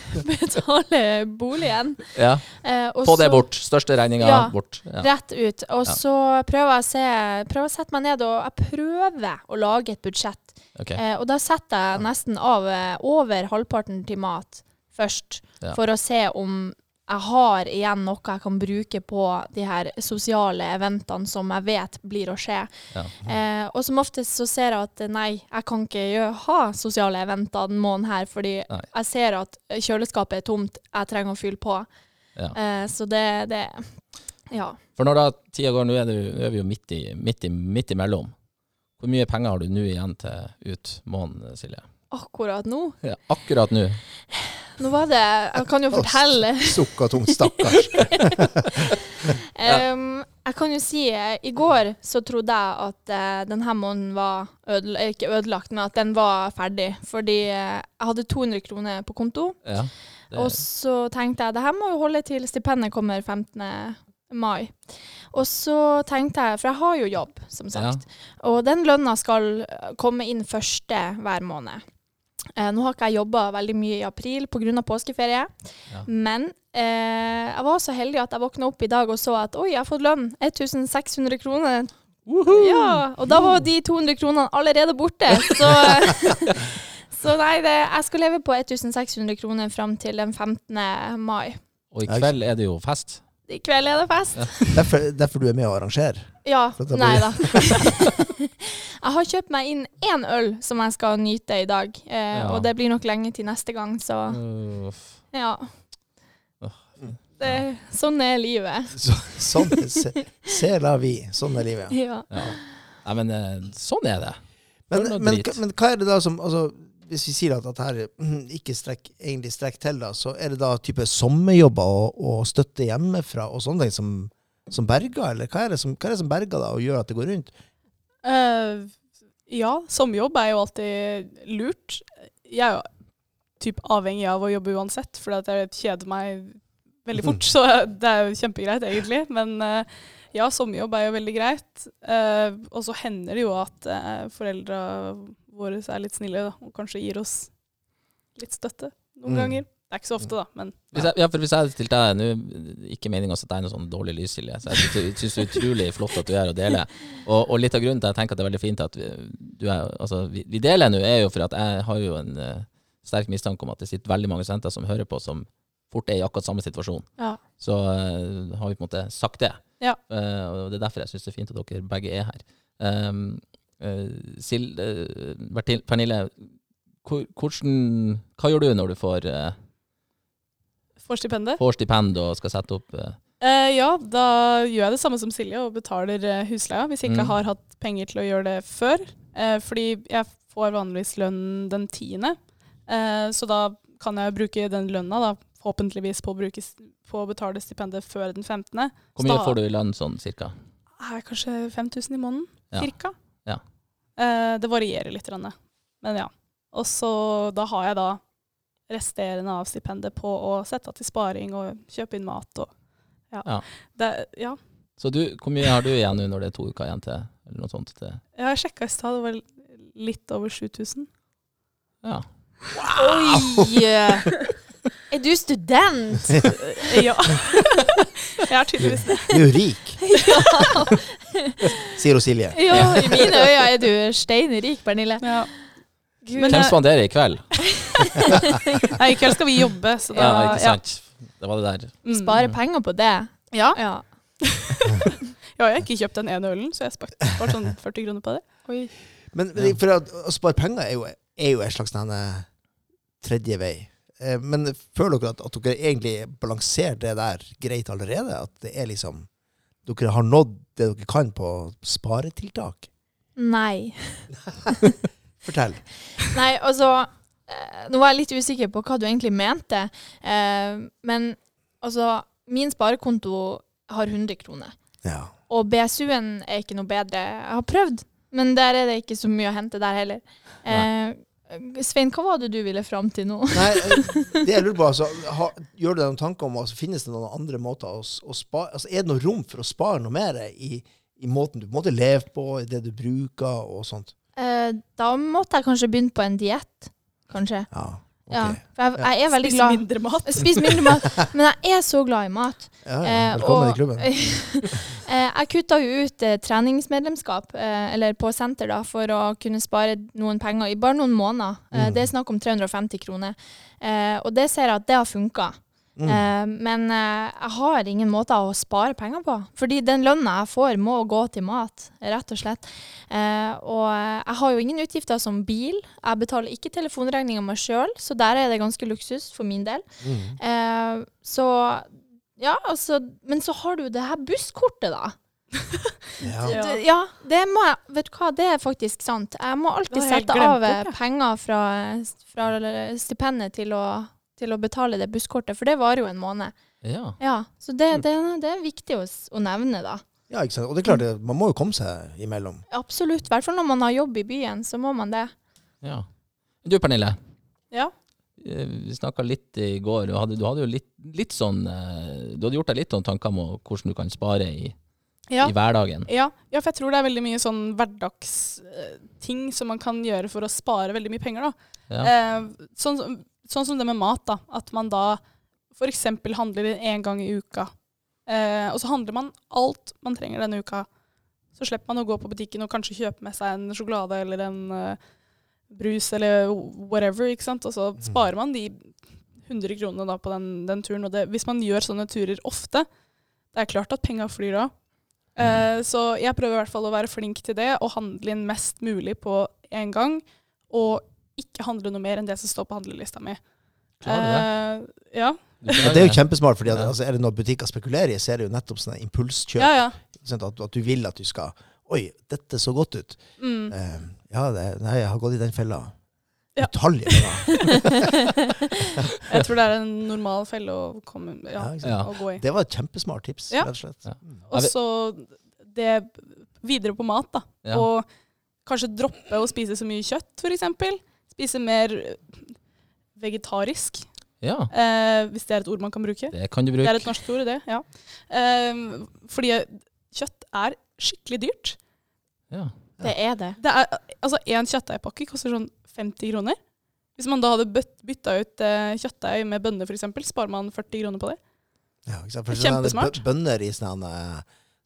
betale boligen.
Ja,
Eh,
Få det bort. Største regninga
Ja.
bort. Ja.
Rett ut. Og
Ja.
så prøver jeg å se Prøver å sette meg ned og jeg prøver å lage et budsjett.
Okay.
Eh, og da setter jeg nesten av eh, over halvparten til mat først, for å se om jeg har igjen noe jeg kan bruke på de her sosiale eventene som jeg vet blir å skje.
Ja.
Eh, og som oftest så ser jeg at nei, jeg kan ikke ha sosiale eventer den måneden her, fordi
Nei.
jeg ser at kjøleskapet er tomt, jeg trenger å fylle på.
Ja.
Eh, så det, det Ja.
For når da tida går, nå er vi jo midt, i, midt, i, midt imellom. Hvor mye penger har du nå igjen til ut måneden, Silje?
Akkurat nå.
Ja, akkurat nå.
Nå var det Jeg kan jo fortelle
Sukka tungt, stakkars.
um, Jeg kan jo si eh, I går så trodde jeg at uh, denne måneden var ødel ikke ødelagt, men at den var ferdig. Fordi uh, jeg hadde 200 kroner på konto.
Ja.
Og så tenkte jeg det her må jo holde til stipendet kommer 15. mai. Og så tenkte jeg, for jeg har jo jobb, som sagt, og den lønna skal eh, komme inn første hver måned. Eh, nå har ikke jeg jobba veldig mye i april pga. påskeferie,
Ja.
men eh, jeg var så heldig at jeg våkna opp i dag og så at oi, jeg har fått lønn. 1600 kroner. Ja, og da var de 200 kronene allerede borte. Så, så nei, det, jeg skal leve på 1600 kroner fram til den 15. mai.
Og i kveld er det jo fest.
I kveld er det fest.
Derfor, derfor du er med og arrangere?
Ja. Nei da. jeg har kjøpt meg inn én øl som jeg skal nyte i dag. Eh,
Ja.
Og det blir nok lenge til neste gang, så
Uff.
ja. Det, sånn er livet.
Så, sånn se, se la vi. Sånn er livet.
Ja.
Ja. Nei, men eh, sånn er det.
Men, men, men hva er det da som altså, Hvis vi sier at dette mm, ikke strekk, egentlig strekker til, da, så er det da type sommerjobber og, og støtte hjemmefra og sånne ting som, som berger, eller hva er, det som, hva er det som berger da og gjør at det går rundt?
Uh, ja, sommerjobb er jo alltid lurt. Jeg er jo typ avhengig av å jobbe uansett, for jeg kjeder meg veldig fort. Så det er jo kjempegreit, egentlig. Men uh, ja, sommerjobb er jo veldig greit. Uh, og så hender det jo at uh, foreldra våre er litt snille da, og kanskje gir oss litt støtte noen
Mm.
ganger. Det er ikke så ofte, da, men
Hvis jeg, ja, for hvis jeg stilt deg Nå ikke meningen å sette deg i noe sånn dårlig lys, Silje. Så jeg syns det er utrolig flott at du er og deler. Og, og litt av grunnen til at jeg tenker at det er veldig fint at vi, du er, altså, vi, vi deler nå, er jo for at jeg har jo en uh, sterk mistanke om at det sitter veldig mange studenter som hører på, som fort er i akkurat samme situasjon.
ja.
Så uh, har vi på en måte sagt det.
Ja.
Uh, og det er derfor jeg syns det er fint at dere begge er her. Um, Sil, eh, Pernille, hvordan, hva gjør du når du får, uh,
får stipendet.
får stipend og skal sette opp eh,
Eh, ja, da gjør jeg det samme som Silje og betaler eh, husleia, hvis jeg ikke
Mm.
har hatt penger til å gjøre det før. Eh, fordi jeg får vanligvis lønn den tiende, eh, så da kan jeg bruke den lønna da, forhåpentligvis på å, bruke, på å betale stipendet før den 15.
Hvor mye
da-
får du i lønn sånn cirka?
Er kanskje 5000 i måneden,
Ja.
cirka.
Ja.
Eh, det varierer litt, men ja. Og så da har jeg da resterende av stipendet på å sette av til sparing og kjøpe inn mat og ja.
Ja.
Det, ja.
Så du, hvor mye har du igjen nå når det er to uker igjen til? Eller noe sånt til?
Jeg har sjekka i stad, det var litt over 7000.
Ja.
Oi! Er du student?
ja. jeg er tydeligvis det.
Du er rik, sier hun Silje.
Ja, i mine øyne er du steinrik, Bernille. Pernille.
Ja.
Gud.
Men,
Hvem
eh,
spanderer i kveld?
Nei, i kveld skal vi jobbe, så da
Ja, ikke sant? Det var det der.
Mm.
Spare penger på det.
Ja.
Ja.
ja, jeg har ikke kjøpt den ene ølen, så jeg har spart sånn 40 kroner på det.
Oi.
Men, men for å, å spare penger er jo, er jo en slags denne tredje vei. Eh, Men føler dere at, at dere egentlig balanserer det der greit allerede? At det er liksom Dere har nådd det dere kan på sparetiltak?
Nei.
Fortell.
Nei, altså eh, Nå var jeg litt usikker på hva du egentlig mente. Eh, men altså Min sparekonto har 100 kroner.
Ja.
Og BSU-en er ikke noe bedre. Jeg har prøvd, men der er det ikke så mye å hente der heller. Eh, Svein, hva var det du ville fram til nå?
Nei, eh, det jeg lurer på, altså, ha, gjør du deg noen tanker om altså, Finnes det noen andre måter å, å spare altså, Er det noe rom for å spare noe mer i, i måten du måte lever på, i det du bruker og sånt?
Eh, da måtte jeg kanskje begynne på en diett. Kanskje.
Ja.
Ja, for jeg, jeg er veldig
glad
glad
mindre mat.
Spis mindre mat. Men jeg er så glad i mat.
Ja, ja.
Eh,
Velkommen
og-
i klubben.
Eh, jeg kutta jo ut eh, treningsmedlemskap, eh, eller på senter, da, for å kunne spare noen penger i bare noen måneder. Eh,
Mm.
Det er snakk om 350 kroner. Eh, og det ser jeg at det har funka.
Mm.
Eh, men eh, jeg har ingen måter å spare penger på. Fordi den lønna jeg får, må gå til mat, rett og slett. Eh, og jeg har jo ingen utgifter som bil. Jeg betaler ikke telefonregninga meg sjøl, så der er det ganske luksus for min del.
Mm.
Eh, så ja, altså Men så har du det her busskortet, da.
Ja.
Du, Ja, det må jeg Vet du hva, det er faktisk sant. Jeg må alltid sette av penger fra, fra stipendet til å, til å betale det busskortet, for det varer jo en måned.
Ja.
Ja, Så det, det, det er viktig å, å nevne, da.
ja, ikke sant. Og det er klart, det, man må jo komme seg imellom.
Absolutt. I hvert fall når man har jobb i byen, så må man det.
ja. Du Pernille,
Ja.
eh, vi snakka litt i går, og hadde, du hadde jo litt, litt sånn eh, Du hadde gjort deg litt sånn tanker om hvordan du kan spare i,
Ja.
i hverdagen.
Ja, ja, for jeg tror det er veldig mye sånn hverdagsting som man kan gjøre for å spare veldig mye penger. da.
Ja.
Eh, sånn, sånn som det med mat, da. At man da f.eks. handler én gang i uka. Eh, og så handler man alt man trenger denne uka. Så slipper man å gå på butikken og kanskje kjøpe med seg en sjokolade eller en uh, brus eller whatever. ikke sant? Og så sparer man de 100 kronene da på den, den turen. Og det, hvis man gjør sånne turer ofte, det er klart at penga flyr av. Uh, så jeg prøver i hvert fall å være flink til det, og handle inn mest mulig på én gang. Og ikke handle noe mer enn det som står på handlelista mi.
Klarer du det?
Eh, ja.
Du
det er jo kjempesmart, at, altså, er det noe butikker spekulerer i, så er det jo nettopp sånne impulskjøp.
ja, ja.
sant? At, at du vil at du skal Oi, dette så godt ut.
Mm.
Uh, ja, det, nei, jeg har gått i den fella.
Ja.
Utallige ganger.
Jeg tror det er en normal felle å, komme, ja,
Ja.
Ja.
å gå i.
Det var et kjempesmart tips,
Ja.
rett og slett.
Ja.
Mm.
Og så det videre på mat, da.
Ja.
Og kanskje droppe å spise så mye kjøtt, f.eks. Spise mer vegetarisk,
Ja,
eh, hvis det er et ord man kan bruke.
det kan du bruke.
Det er et norsk ord, det. ja. Eh, fordi kjøtt er skikkelig dyrt.
Ja.
Det er det.
Det er, altså, En kjøttdeigpakke koster sånn 50 kroner. Hvis man da hadde bytt- bytta ut eh, kjøttdeig med bønner, f.eks., sparer man 40 kroner på det.
Ja, ikke sant? For
Det kjempesmart.
Bønner i sånne,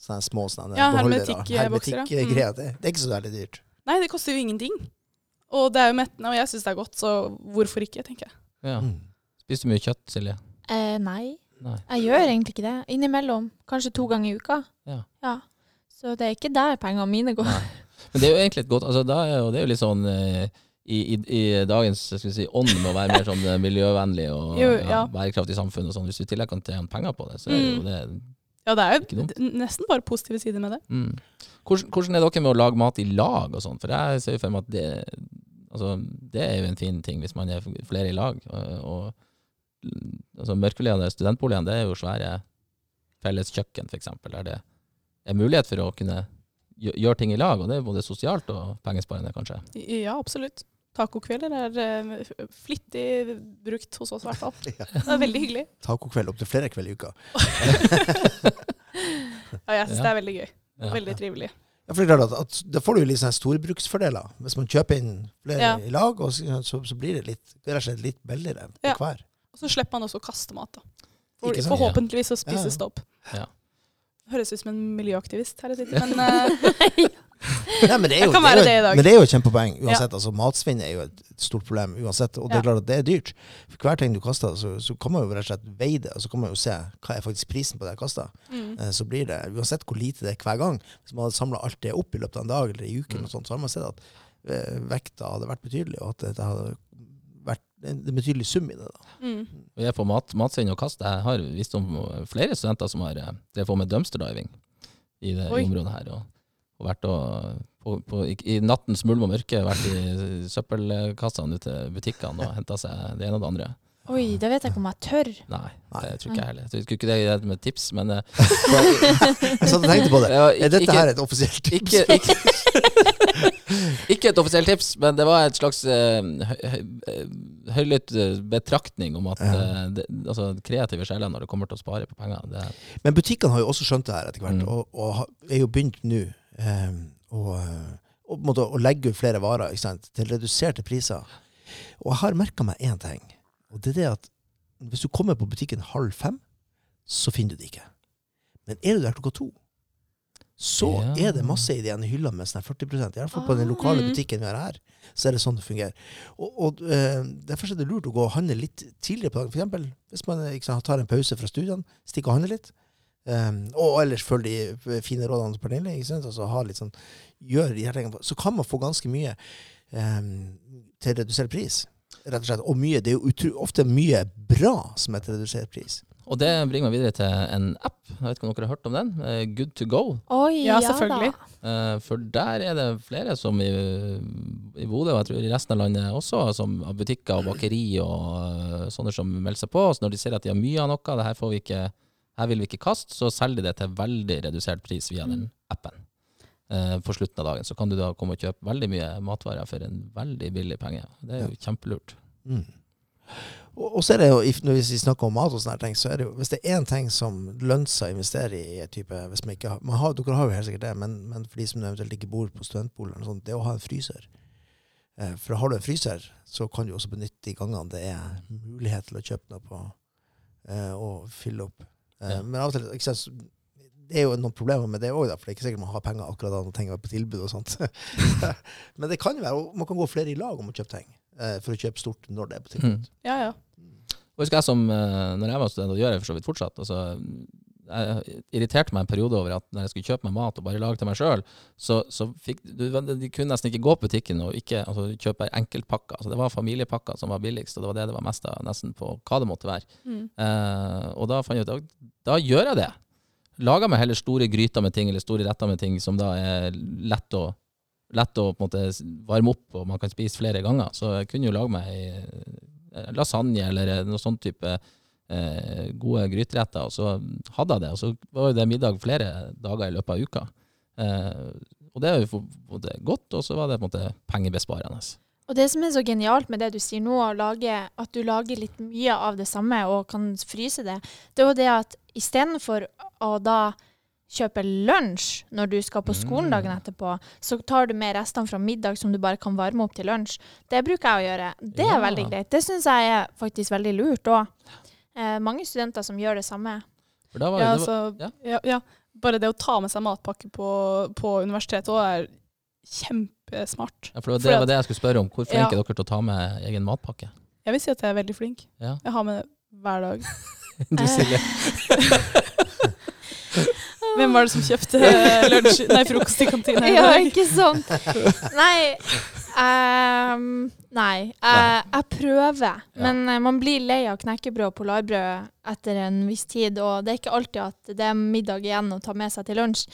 sånne små sånne
Ja,
beholdere.
hermetikkbokser, hermetikk
mm. Det, det er ikke så veldig dyrt.
Nei, det koster jo ingenting. Og det er jo mettende, og jeg syns det er godt, så hvorfor ikke, tenker jeg.
ja.
Mm.
Spiser du mye kjøtt, Silje?
Eh, nei,
Nei.
jeg gjør egentlig ikke det. Innimellom. Kanskje to ganger i uka.
Ja.
Så det er ikke der pengene mine går.
Nei. Men det er jo egentlig et godt altså, det, er jo, Det er jo litt sånn eh, i, i, i dagens skal vi si, ånd med å være mer sånn eh, miljøvennlig og
Jo,
ja,
ja.
bærekraftig samfunn og sånn. Hvis du i tillegg kan tjene penger på det, så er jo
ikke
det
Ja, det er jo nesten bare positive sider med det.
mm. hvordan, hvordan er dere med å lage mat i lag og sånn? For jeg ser jo for meg at det, altså, det er jo en fin ting hvis man er flere i lag. Og, og altså, Mørkeliggende studentboligene, det er jo svære felles kjøkken, f.eks. Der det er mulighet for å kunne gjøre ting i lag, og det er både sosialt og pengesparende, kanskje.
Ja, absolutt. Tacokvelder er eh, flittig brukt hos oss, i hvert fall.
Ja.
Det er veldig hyggelig.
Tacokveld opptil flere kvelder i uka.
Ja, jeg syns
Ja.
det er veldig gøy.
Ja.
Veldig trivelig.
Ja, for det er klart at, at Da får du litt sånne storbruksfordeler. Hvis man kjøper inn flere
Ja.
i lag, og så, så, så blir det litt, det rett og slett litt billigere
Ja.
hver.
Og så slipper man også å kaste mat, da. For, forhåpentligvis så
Ja, ja.
spises det opp.
Ja.
Høres ut som en miljøaktivist her jeg sitter, men uh,
Nei, men det er jo, det
være
jo,
det i dag.
Men det er jo et kjempepoeng uansett. Altså, matsvinn er jo et stort problem uansett. Og det
Ja.
er klart at det er dyrt. For hver ting du kaster, så, så kan man jo rett og slett veie det. Og så kan man jo se hva er faktisk prisen på det jeg kaster.
mm.
Eh, Så blir det, uansett hvor lite det er hver gang, hvis man hadde samla alt det opp i løpet av en dag eller i uken,
Mm.
sånt, så hadde man sett at eh, vekta hadde vært betydelig, og at det hadde vært er en betydelig sum i det. da.
Mm.
Og jeg på mat, matsvinn og kast, jeg har visst om flere studenter som har det drevet på med dumpster diving i det
Oi.
området her. Og, og vært og, på, på, i, I nattens mulm og mørke vært i søppelkassene ute i butikkene og henta seg det ene og det andre.
Oi, det vet jeg ikke om jeg tør.
Nei,
Nei.
det tror ikke jeg heller. Jeg skulle ikke det gitt med tips, men eh,
Jeg satt og tenkte på det.
Ja,
Er dette
ikke-
her et offisielt tips?
ikke, ikke, ikke et offisielt tips, men det var et slags eh, høy, høylytt eh, betraktning om at
Ja.
eh, det, altså, kreative sjeler når det kommer til å spare på penger. Det,
Men butikkene har jo også skjønt det her etter hvert,
Mm.
og, og er jo begynt nå um, å, å, å legge ut flere varer ikke sant, til reduserte priser. Og jeg har merka meg én ting, og det er det at hvis du kommer på butikken halv fem, så finner du det ikke. Men er du der klokka to, så
Ja.
er det masse i de hylla med sånn her 40 I hvert fall på den
Ah.
lokale
Mm.
butikken vi har her. Så er det sånn det fungerer. Og, og uh, Derfor er det lurt å gå og handle litt tidligere på dagen. Eksempel, hvis man ikke sant, tar en pause fra studiene, stikker og handle litt. Um, og ellers følger de fine rådene til Pernille. Ikke sant? Altså, ha litt sånn, gjør de her tingene. Så kan man få ganske mye um, til redusert pris. Rett og slett. Og mye, det er jo utro, ofte mye bra som er til redusert pris.
Og det bringer meg videre til en app. Jeg vet ikke om dere har hørt om den? Eh, Good to go.
Oi,
Ja,
ja,
selvfølgelig.
da.
Eh, For der er det flere som i, i Bodø, og jeg tror i resten av landet også, som har butikker og bakeri og eh, sånne som melder seg på. Så når de ser at de har mye av noe, det her, får vi ikke, her vil vi ikke kaste, så selger de det til veldig redusert pris via den appen. Eh, På slutten av dagen så kan du da komme og kjøpe veldig mye matvarer for en veldig billig penge. Det er jo kjempelurt.
Mm. Og, og så er det jo, hvis når vi snakker om mat og sånne ting, så er det jo, hvis det er én ting som lønner seg å investere i, type, hvis man ikke har, man har, Dere har jo helt sikkert det, men, men for de som eventuelt ikke bor på studentbolig, det er å ha en fryser. Eh, For har du en fryser, så kan du også benytte de gangene det er mulighet til å kjøpe noe på, eh, og fylle opp.
Ja.
Men av og til ikke sant, det er jo noen problemer med det òg, for det er ikke sikkert man har penger akkurat da når ting er på tilbud og sånt. Men det kan jo være, og man kan gå flere i lag om å kjøpe ting, eh, for å kjøpe stort når det er på tilbud.
Mm.
Ja, ja.
Og husker jeg som, eh, når jeg var student, og gjør jeg for så vidt fortsatt, altså, jeg irriterte meg en periode over at når jeg skulle kjøpe meg mat og bare lage til meg sjøl, så, så fikk du, de kunne nesten ikke gå på butikken og ikke altså, kjøpe enkeltpakker. Altså, det var familiepakker som var billigst, og det var det det var mest av, nesten på hva det måtte være.
Mm.
Eh, og da fant jeg ut at da gjør jeg det. Lager meg heller store gryter med ting, eller store retter med ting som da er lett å, lett å måte varme opp, og man kan spise flere ganger. Så jeg kunne jo lage meg eh, lasagne eller noe sånn type eh, gode gryteretter, og så hadde jeg det. Og så var jo det middag flere dager i løpet av uka. Eh, og det er jo både godt, og så var det på en måte pengebesparende.
Og det som er så genialt med det du sier nå, å lage, at du lager litt mye av det samme og kan fryse det, det er jo det at istedenfor å da kjøpe lunsj når du skal på skolen dagen
Mm.
etterpå, så tar du med restene fra middag som du bare kan varme opp til lunsj. Det bruker jeg å gjøre. Det er
Ja.
veldig greit. Det syns jeg er faktisk veldig lurt òg. Eh, mange studenter som gjør det samme.
For da var,
Ja,
det var,
altså,
ja.
ja. Ja, Bare det å ta med seg matpakke på, på universitetet òg er kjempesmart.
ja, for det var det,
at-
det jeg skulle spørre om. Hvor flinke
Ja.
er dere til å ta med egen matpakke?
Jeg vil si at jeg er veldig flink.
Ja.
Jeg har med det hver dag.
Du. Silje.
Hvem var det som kjøpte lunsj, nei, frokost i kantina i
Ja, ikke sant? Nei. Um, nei. Jeg, jeg prøver. Men eh, man blir lei av knekkebrød og polarbrød etter en viss tid, og det er ikke alltid at det er middag igjen å ta med seg til lunsj.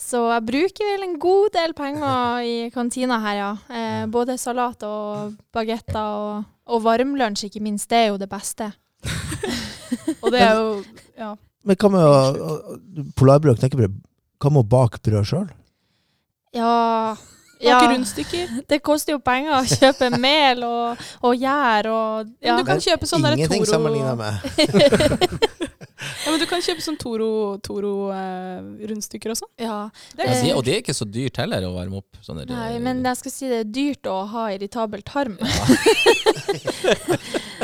Så jeg bruker vel en god del penger i kantina her, ja. Uh, både salat og bagetter og, og varmlunsj, ikke minst. Det er jo det beste.
Og det er jo ja.
Men hva med å- polarbrød og knekkebrød? Hva med å bake brød sjøl?
Ja,
Bake
ja.
rundstykker.
Det koster jo penger å kjøpe mel og, og gjær og
Ja.
Men
Du kan kjøpe sånn der
Ingenting
Toro
sammenligna med
ja, men du kan kjøpe sånn Toro, Toro eh, også.
ja.
Det er
og det er ikke så dyrt heller å varme opp sånne
Nei, men jeg skal si det er dyrt å ha irritabel tarm.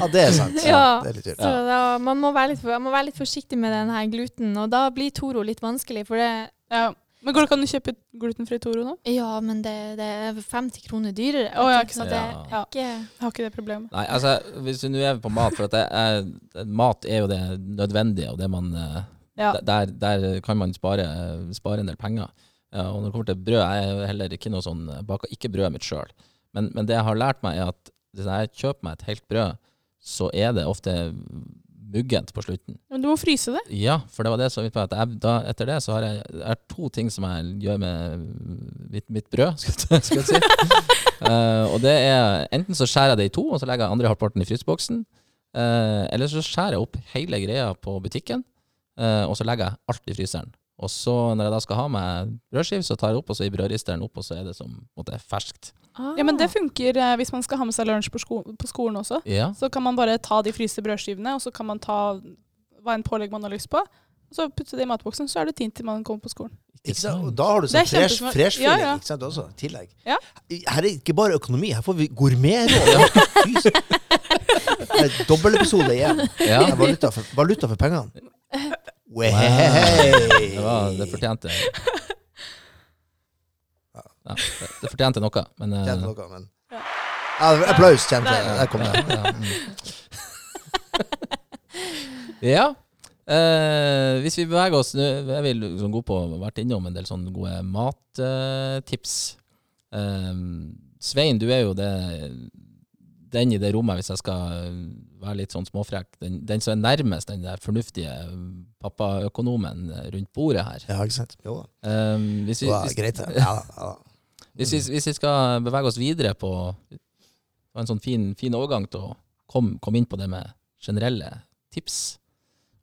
Ja, det er sant.
Ja.
Det er litt dyrt.
Så da, man, må være litt, man må være litt forsiktig med den her gluten, og da blir Toro litt vanskelig. For det
ja. Men går det kan du kjøpe glutenfri Toro nå?
Ja, men det, det er 50 kroner dyrere.
Å, ja, ikke
så
sant.
det
Ja.
Ja.
ikke
Jeg har ikke det problemet.
Nei, altså, hvis du nå er på mat, for at det er, mat er jo det nødvendige, og det man eh,
Ja.
der, der kan man spare, spare en del penger. Ja, og når det kommer til brød, jeg er heller ikke noe sånn bak Baker ikke brødet mitt sjøl. Men, men det jeg har lært meg, er at hvis jeg kjøper meg et helt brød, så er det ofte muggent på slutten.
Men du må fryse det.
Ja, for det var det som vidt på at jeg, da, etter det så har jeg, er to ting som jeg gjør med mitt, mitt brød, skal jeg, skal jeg si. uh, og det er enten så skjærer jeg det i to, og så legger jeg andre halvparten i fryseboksen. Uh, eller så skjærer jeg opp hele greia på butikken, uh, og så legger jeg alt i fryseren. Og så når jeg da skal ha med brødskive, så tar jeg opp, og så i brødristeren opp, og så er det som måte, ferskt.
ah.
Ja, men det funker eh, hvis man skal ha med seg lunsj på, sko på skolen også.
Ja,
Så kan man bare ta de fryste brødskivene, og så kan man ta hva en pålegg man har lyst på. Og så putte det i matboksen, så er det tid til man kommer på skolen.
Ikke sant? Og da har du sånn fresh, fresh feeling
ja.
ikke sant, også, tillegg.
Ja.
Her er ikke bare økonomi, her får vi gourmetråd. Dobbelepisode igjen.
ja.
Det Valuta for, valuta for pengene. Wey.
Det, var, det fortjente ja, det, det fortjente noe, men eh,
noe, men ja, Applaus kjente jeg. Der kom det.
Ja. mm. ja. Eh, hvis vi beveger oss Nå Jeg vil liksom på vært innom en del sånne gode mattips. Eh, Svein, du er jo det, den i det rommet, hvis jeg skal være litt sånn småfrekk, den, den som er nærmest den der fornuftige pappaøkonomen rundt bordet her.
Ja, ikke sant? Jo da.
Um, hvis, vi, hvis,
greit. Ja, ja.
hvis, vi, hvis vi skal bevege oss videre på en sånn fin, fin overgang til å komme kom inn på det med generelle tips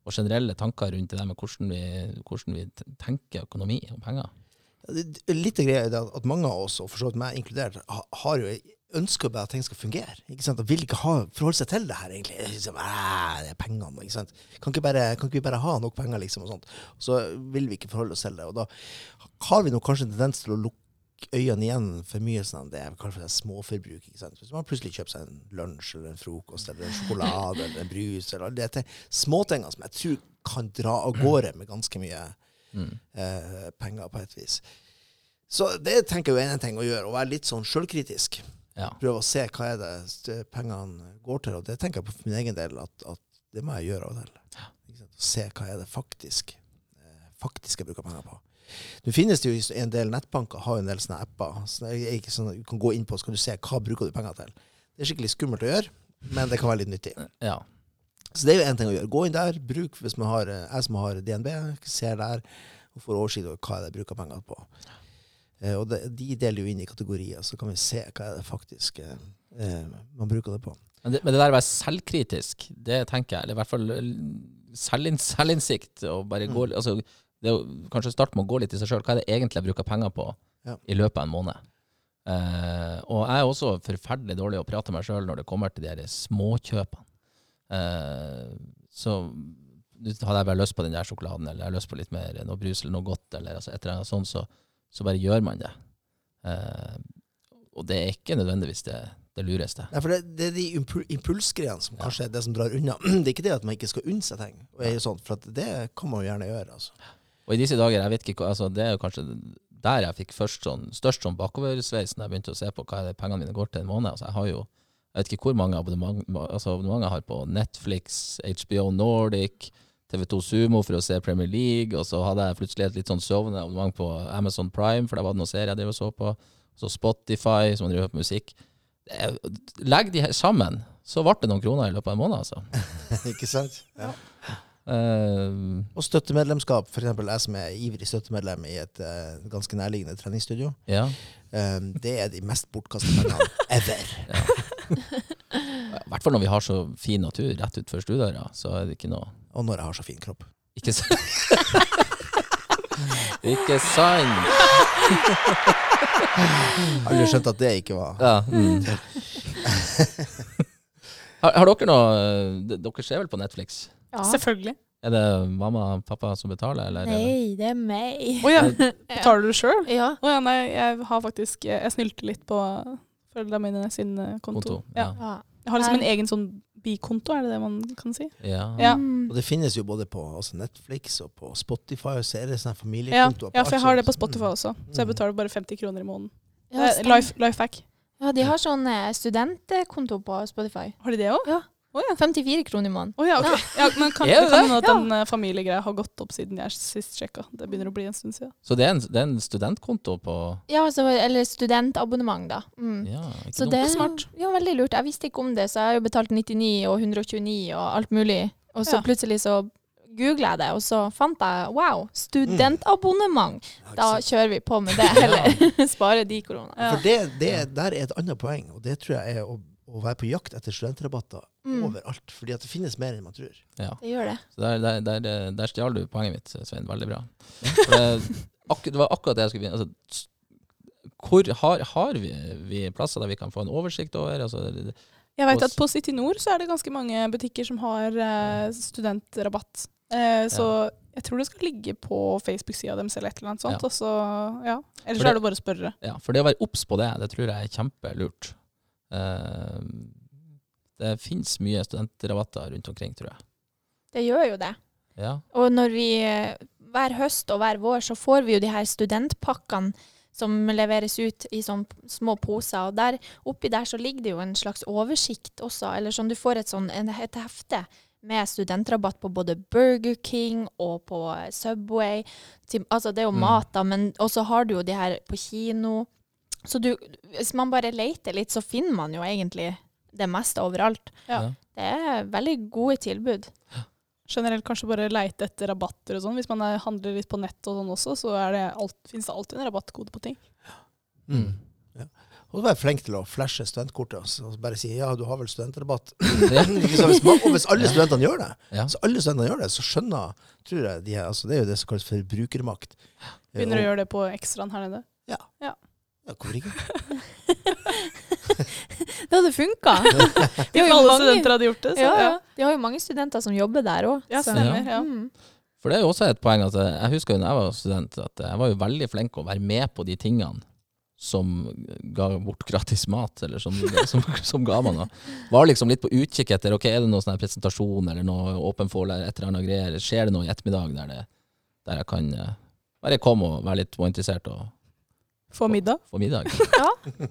og generelle tanker rundt det der med hvordan vi, hvordan vi tenker økonomi og penger.
Litt av greia er at mange av oss, og for så vidt meg inkludert, har jo ønsker bare at ting skal fungere. ikke sant? Og vil ikke ha, forholde seg til det her, egentlig. Liksom, det er pengene, ikke sant? Kan ikke, bare, kan ikke vi bare ha nok penger, liksom, og sånt? Så vil vi ikke forholde oss til det. Og da har vi nok kanskje en tendens til å lukke øynene igjen for mye sånn, det er kanskje det småforbruk. ikke sant? Hvis man plutselig kjøper seg en lunsj eller en frokost eller en sjokolade eller en brus eller alle de småtingene som jeg tror kan dra av gårde med ganske mye
Mm.
eh, penger på et vis. Så det tenker jeg er en ting å gjøre, å være litt sånn sjølkritisk.
Ja.
Prøve å se hva er det pengene går til, og det tenker jeg på for min egen del at, at det må jeg gjøre av og til. Se hva er det faktisk, eh, faktisk jeg bruker penger på. Nå finnes det jo en del nettbanker har jo en del sånne apper. Så det er ikke sånn at du kan gå inn på så kan du se hva bruker du penger til. Det er skikkelig skummelt å gjøre, men det kan være litt nyttig.
ja.
Så det er jo en ting å gjøre. Gå inn der, bruk hvis man har, eh, jeg som har DNB, ser der og får oversikt over hva jeg bruker penger på. Eh, og de, de deler jo inn i kategorier, så kan vi se hva er det faktisk eh, eh, man bruker det på.
Men det, men det der å være selvkritisk, det tenker jeg, eller i hvert fall selvinn, selvinnsikt, og bare
Mm.
gå, altså, det er jo kanskje starte med å gå litt i seg sjøl. Hva er det egentlig jeg bruker penger på
Ja.
i løpet av en måned? Eh, og jeg er også forferdelig dårlig å prate med meg sjøl når det kommer til de her småkjøpene. Eh, så hadde jeg bare lyst på den der sjokoladen, eller jeg har lyst på litt mer noe brus eller noe godt, eller altså et eller annet sånt, så, så bare gjør man det. Eh, og det er ikke nødvendigvis det, det lureste.
Nei, for det, det er de impul impulsgreiene som kanskje er det som drar unna. Det er ikke det at man ikke skal unne seg ting, sånn, for at det kan man jo gjerne gjøre. Altså.
Og i disse dager, jeg vet ikke, altså det er jo kanskje der jeg fikk først sånn, størst sånn bakoversveis når jeg begynte å se på hva pengene mine går til en måned. Altså jeg har jo, jeg vet ikke hvor mange abonnement, altså abonnement jeg har på Netflix, HBO Nordic, TV2 Sumo for å se Premier League, og så hadde jeg plutselig et litt sånn sovende abonnement på Amazon Prime, for det var noen serier jeg drev og så på, så Spotify, som man driver på musikk. Er- Legg de her sammen, så ble det noen kroner i løpet av en måned, altså.
ikke sant? Ja.
Uh,
Og støttemedlemskap, eksempel jeg som er ivrig støttemedlem i et uh, ganske nærliggende treningsstudio.
ja.
Eh, det er de mest bortkasta pengene ever.
I hvert fall når vi har så fin natur rett utenfor stuedøra, så er det ikke noe
Og når jeg har så fin kropp.
Ikke sant? ikke sant?
Aldri skjønt at det ikke var
Ja. Mm. har, har dere noe Dere ser vel på Netflix?
Ja.
Selvfølgelig.
Er det mamma og pappa som betaler, eller? er
Nei, det er meg.
Å ja. Betaler du sjøl?
Ja.
Oh, ja, nei, jeg har faktisk Jeg snylte litt på foreldrene mine sin eh, konto.
Konto,
Ja.
ja.
Jeg har liksom en egen sånn bikonto, er det det man kan si?
Ja.
Ja.
Mm.
Og det finnes jo både på altså Netflix og på Spotify, og så er det sånne
Ja,
familiekontoer.
ja, for jeg har det på Spotify også, så jeg
Mm.
betaler bare 50 kroner i måneden.
Ja, stemmer.
life, life hack.
ja, de har sånn eh, studentkonto på Spotify.
Har de det òg?
Ja.
Å ja.
54 kroner i måneden.
Oh, ja, okay. Ja, men kan, det kan hende at den uh, familiegreia har gått opp siden jeg sist sjekka. Det begynner å bli en stund siden.
Så det er, en, det er en studentkonto på
Ja, så, eller studentabonnement, da. Mm.
Ja, ikke
Så
noe.
det er
smart.
Ja, veldig lurt. Jeg visste ikke om det, så jeg har jo betalt 99 og 129 og alt mulig. Og så
Ja.
plutselig så googla jeg det, og så fant jeg wow, studentabonnement.
Mm.
Da kjører vi på med det heller. Spare de koronene.
Ja.
For det, det der er et annet poeng, og det tror jeg er å, å være på jakt etter studentrabatter
Mm.
overalt. Fordi at det finnes mer enn man tror.
Ja.
Det gjør det.
Så der, der, der, der stjal du poenget mitt, Svein. Veldig bra. For det, det var akkurat det jeg skulle begynne altså, Hvor har, har vi, vi plasser der vi kan få en oversikt over? Altså, det-
Jeg vet at på City Nord så er det ganske mange butikker som har eh, studentrabatt. Eh, så jeg tror det skal ligge på Facebook-sida deres eller et eller annet sånt.
Ja.
Og så, ja. Ellers
det-
er det bare å spørre.
ja, for det å være obs på det, det tror jeg er kjempelurt. Eh, det finnes mye studentrabatter rundt omkring, tror jeg.
Det gjør jo det.
Ja.
Og når vi eh, hver høst og hver vår så får vi jo de her studentpakkene som leveres ut i sånn små poser. Og der, oppi der så ligger det jo en slags oversikt også, eller sånn du får et sånn et hefte med studentrabatt på både Burger King og på Subway. Til, altså det er jo
Mm.
mat, da, men også har du jo de her på kino. Så du, hvis man bare leter litt, så finner man jo egentlig det meste overalt.
Ja.
Ja.
Det er veldig gode tilbud.
Generelt kanskje bare leite etter rabatter og sånn. Hvis man er, handler litt på nett og sånn også, så det alt, finnes det alltid en rabattkode på ting.
Mm.
Og så være flink til å flashe studentkortet altså, og bare si ja, du har vel studentrabatt.
Ja.
Hvis, man, og hvis alle studentene gjør det,
Ja.
så alle studentene gjør det, så skjønner tror jeg de her, altså, Det er jo det som kalles for brukermakt.
Begynner
Og-
å gjøre det på ekstraen her nede.
Ja. Ja, hvorfor ikke?
det hadde funka.
Hvis alle studenter hadde gjort det, så
ja,
ja.
ja. De har jo mange studenter som jobber der òg.
Ja, stemmer, ja.
Mm.
For det er jo også et poeng at jeg jeg husker jo da jeg var student, at jeg var jo veldig flink å være med på de tingene som ga bort gratis mat, eller som, som, som ga meg noe. Var liksom litt på utkikk etter ok, er det noen sånn presentasjon eller noe åpen forelære, et eller annet greier. Skjer det noe i ettermiddag der, det, der jeg kan eh, bare komme og være litt interessert og
Få middag.
få middag?
Ja.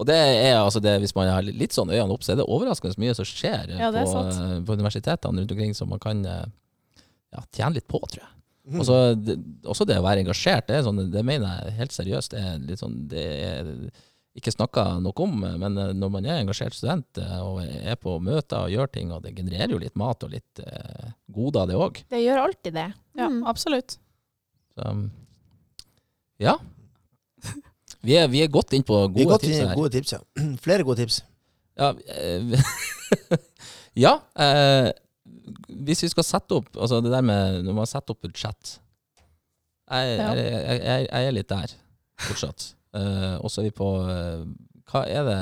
Og det er altså det, hvis man har litt sånn øynene opp, så er det overraskende mye som skjer eh,
Ja,
på, eh, på universitetene rundt omkring som man kan eh, ja, tjene litt på, tror jeg. Mm. Også, det, også det å være engasjert, det, er sånn, det mener jeg helt seriøst. Det er, litt sånn, det er ikke snakka nok om, men når man er engasjert student og er på møter og gjør ting, og det genererer jo litt mat og litt eh, goder, det òg.
Det gjør alltid det.
Ja,
Mm.
absolutt.
Ja. Vi er, vi er godt
innpå
gode
godt
tips
inn gode tips, ja. Flere gode tips.
Ja, eh, ja eh, hvis vi skal sette opp Altså det der med når man setter opp budsjett Jeg,
Ja.
jeg, jeg, jeg, er litt der fortsatt. Eh, og så er vi på eh, Hva er det,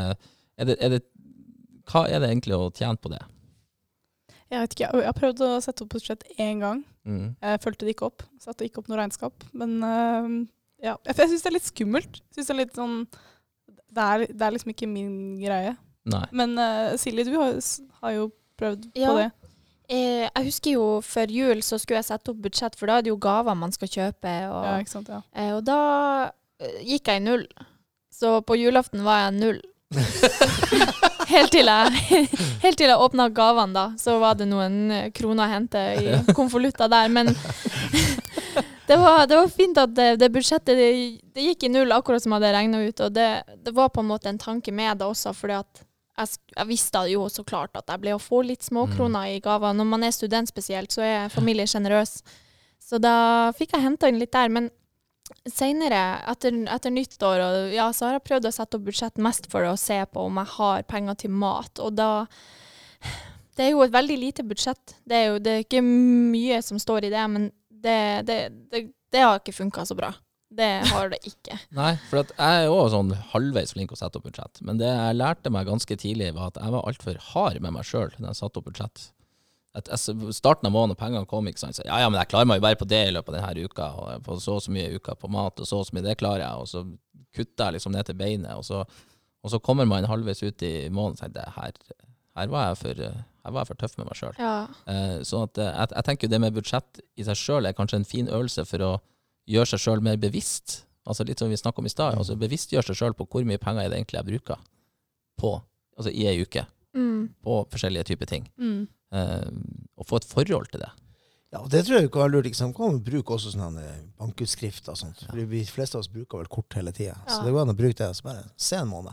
er det, er det Hva er det egentlig å tjene på det?
Jeg vet ikke, jeg har prøvd å sette opp budsjett én gang.
Mm.
Jeg fulgte det ikke opp. Satte ikke opp noe regnskap. Men øh, ja, jeg, syns det er litt skummelt. Synes det er litt sånn det er, det er liksom ikke min greie.
Nei.
Men uh, Silje, du har, har jo prøvd
Ja.
på det.
Eh, jeg husker jo før jul så skulle jeg sette opp budsjett, for da er det jo gaver man skal kjøpe. Og,
Ja, ikke sant? Ja.
eh, og da eh, gikk jeg i null. Så på julaften var jeg null. helt til jeg, helt til jeg åpna gavene, da. Så var det noen kroner å hente i konvolutter der. Men det var, det var fint at det, det budsjettet det, det gikk i null, akkurat som jeg hadde regna ut. Og det, det var på en måte en tanke med det også, fordi at jeg, jeg visste jo så klart at jeg ble å få litt småkroner i gaver. Når man er student spesielt, så er familie sjenerøs. Så da fikk jeg henta inn litt der. Men seinere, etter, etter nyttår, og, ja, så har jeg prøvd å sette opp budsjett mest for å se på om jeg har penger til mat. Og da Det er jo et veldig lite budsjett. Det er jo det er ikke mye som står i det, men det, det, det, det har ikke funka så bra. Det har det ikke.
Nei, for jeg er òg sånn halvveis flink å sette opp budsjett. Men det jeg lærte meg ganske tidlig, var at jeg var altfor hard med meg sjøl når jeg satte opp budsjett. At jeg, starten av måneden, pengene kom, ikke sant. Så, ja, ja, men jeg klarer meg jo bare på det i løpet av denne uka. Og på så og så mye uker på mat, og så og så mye, det klarer jeg. Og så kutter jeg liksom ned til beinet. Og så, og så kommer man halvveis ut i måneden og tenker her, her, var jeg for, her var jeg for tøff med meg sjøl.
Ja.
Eh, sånn at eh, jeg, jeg tenker jo det med budsjett i seg sjøl er kanskje en fin øvelse for å gjøre seg sjøl mer bevisst. Altså Litt som vi snakka om i stad. Altså bevisstgjøre seg sjøl på hvor mye penger er det egentlig jeg bruker på, altså i ei uke
Mm.
på forskjellige typer ting.
Mm.
Eh, og få et forhold til det.
Ja, og Det tror jeg ikke er lurt. Liksom. Kan man bruke også sånne bankutskrifter og sånt. For De fleste av oss bruker vel kort hele tida. Så det går an å bruke det. Så bare se en måned.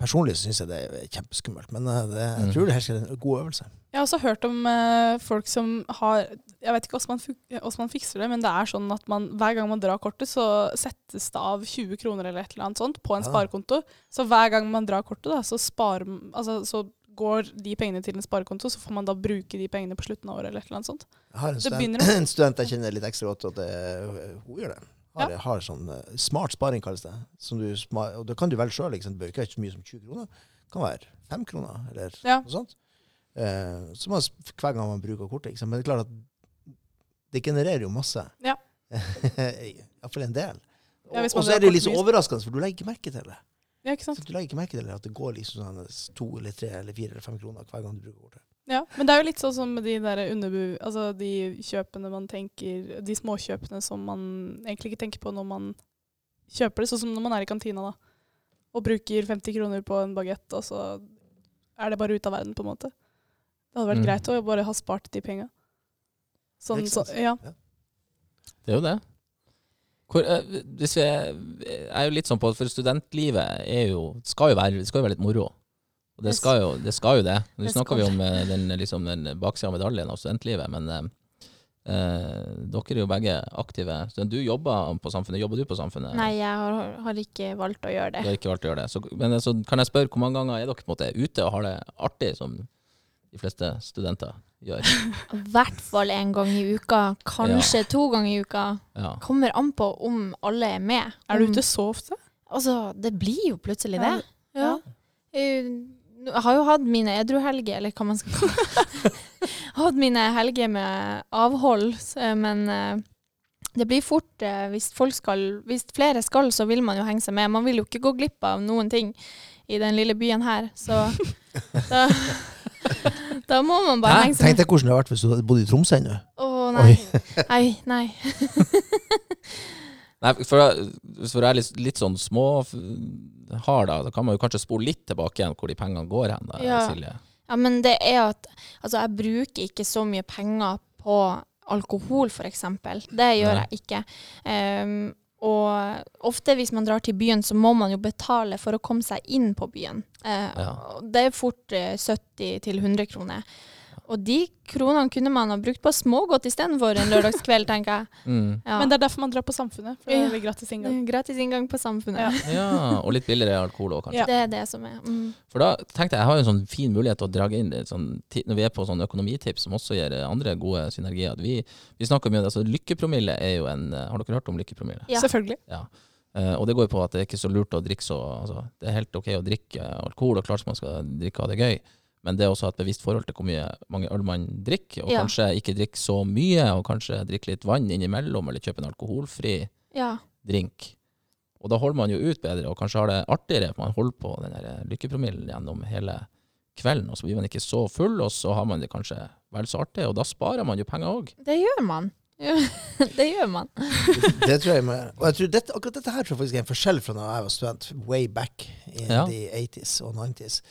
Personlig så syns jeg det er kjempeskummelt, men eh, det, jeg
Mm.
tror det her er en god øvelse.
Jeg har også hørt om eh, folk som har Jeg vet ikke hvordan man, fikser det, men det er sånn at man, hver gang man drar kortet, så settes det av 20 kroner eller et eller annet sånt på en
Ja.
sparekonto. Så hver gang man drar kortet, da, så, spar, altså, så går de pengene til en sparekonto, så får man da bruke de pengene på slutten av året eller et eller annet sånt.
Jeg har en
Det
student, en student jeg kjenner litt ekstra godt, og det, hun gjør det. Har, har sånn eh, smart sparing, kalles det. Som du, og det kan du velge sjøl. Det bør ikke være så mye som 20 kroner. Det kan være 5 kroner, eller
Ja.
noe sånt. Eh, så man, hver gang man bruker kortet. Liksom. Men det er klart at det genererer jo masse.
Ja.
Iallfall en del. Og
Ja,
så er det litt
mye.
overraskende, for du legger ikke merke til det.
Ja, ikke sant?
Så du legger ikke merke til det, at det går liksom sånn to eller tre eller fire eller fem kroner hver gang du bruker kortet.
Ja, men det er jo litt sånn som de der underbu... Altså de kjøpene man tenker De småkjøpene som man egentlig ikke tenker på når man kjøper det, sånn som når man er i kantina, da. Og bruker 50 kroner på en bagett, og så er det bare ute av verden, på en måte. Det hadde vært
Mm.
greit å bare ha spart de penga. Sånn, så, ja.
Det er jo det. Hvor, eh, hvis vi er, er jo litt sånn på at For studentlivet er jo, skal, jo være, skal jo være litt moro. Og det skal jo det. Skal jo det. Nå
Det
snakker
skal
vi om eh, den, liksom, den baksida av medaljen av studentlivet, men eh, eh, dere er jo begge aktive. Så du jobber på Samfunnet. Jobber du på Samfunnet?
Nei, jeg har, har ikke valgt å gjøre det.
Du har ikke valgt å gjøre det. Så, men så kan jeg spørre, hvor mange ganger er dere på en måte ute og har det artig, som de fleste studenter gjør?
I hvert fall en gang i uka, kanskje to ganger i uka.
Ja.
Kommer an på om alle er med.
Er du ute så ofte?
Altså, det blir jo plutselig det.
Ja.
Jeg har jo hatt mine edruhelger, eller hva man skal kalle det. hatt mine helger med avhold, eh, men eh, det blir fort eh, hvis folk skal Hvis flere skal, så vil man jo henge seg med. Man vil jo ikke gå glipp av noen ting i den lille byen her, så da, da må man bare
Hæ?
henge seg med.
Tenk deg hvordan det hadde vært hvis du hadde bodd i Tromsø ennå.
Å nei. Nei, nei.
Nei, for, for å være litt, litt sånn småhard, da, da kan man jo kanskje spole litt tilbake igjen hvor de pengene går hen, da,
Ja.
Silje.
Ja, men det er at Altså, jeg bruker ikke så mye penger på alkohol, eksempel. Det gjør
Nei.
jeg ikke. Um, og ofte hvis man drar til byen, så må man jo betale for å komme seg inn på byen. Uh,
Ja.
Det er fort uh, 70 100 kroner. Og de kronene kunne man ha brukt på smågodt istedenfor en lørdagskveld, tenker jeg.
Mm.
Ja.
Men det er derfor man drar på Samfunnet. For
Ja.
det er gratis inngang.
Gratis inngang på Samfunnet.
Ja.
Ja, og litt billigere alkohol òg, kanskje.
Ja.
Det er det som er. Mm.
For da tenkte jeg jeg har jo en sånn fin mulighet til å dra inn litt sånn, når vi er på sånn økonomitips som også gir andre gode synergier. At Vi, vi snakker mye om det, altså Lykkepromille er jo en eh, Har dere hørt om lykkepromille?
Ja.
Selvfølgelig.
Eh, og det går jo på at det er ikke så lurt å drikke så altså, Det er helt ok å drikke alkohol, og klart man skal drikke og ha det gøy, men det er også ha et bevisst forhold til hvor mye, mange øl man drikker, og
Ja.
kanskje ikke drikke så mye, og kanskje drikke litt vann innimellom, eller kjøpe en alkoholfri
Ja.
drink. Og da holder man jo ut bedre, og kanskje har det artigere, at man holder på den lykkepromillen gjennom hele kvelden, og så blir man ikke så full, og så har man det kanskje vel så artig, og da sparer man jo penger òg.
Det gjør man. det gjør man.
Det tror jeg må. Og jeg tror dette, akkurat dette her tror jeg faktisk er en forskjell fra da jeg var student, way back in
Ja.
the 80s og 90s.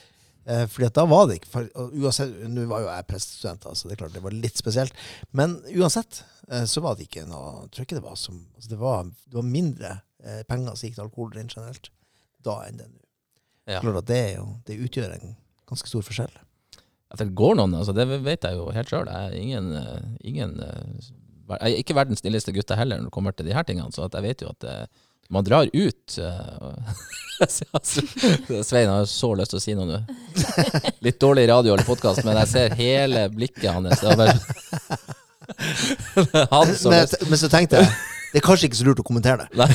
Eh, fordi da var det ikke for, uansett, Nå var jo jeg prestestudent, så det er klart det var litt spesielt. Men uansett eh, så var det ikke noe Jeg tror ikke det var som altså det, var, det var mindre eh, penger som gikk til alkohol rent generelt da enn det nå.
Ja.
Klart at det, er jo, det utgjør en ganske stor forskjell.
At det går noen, altså det vet jeg jo helt sjøl. Jeg er ingen, ingen eh, Jeg er ikke verdens snilleste gutte heller når det kommer til de her tingene, så at jeg vet jo at eh, man drar ut eh, Svein har så lyst til å si noe nå. Litt dårlig radio eller podkast, men jeg ser hele blikket hans. Han så
Men, men så tenkte jeg det er kanskje ikke så lurt å kommentere det.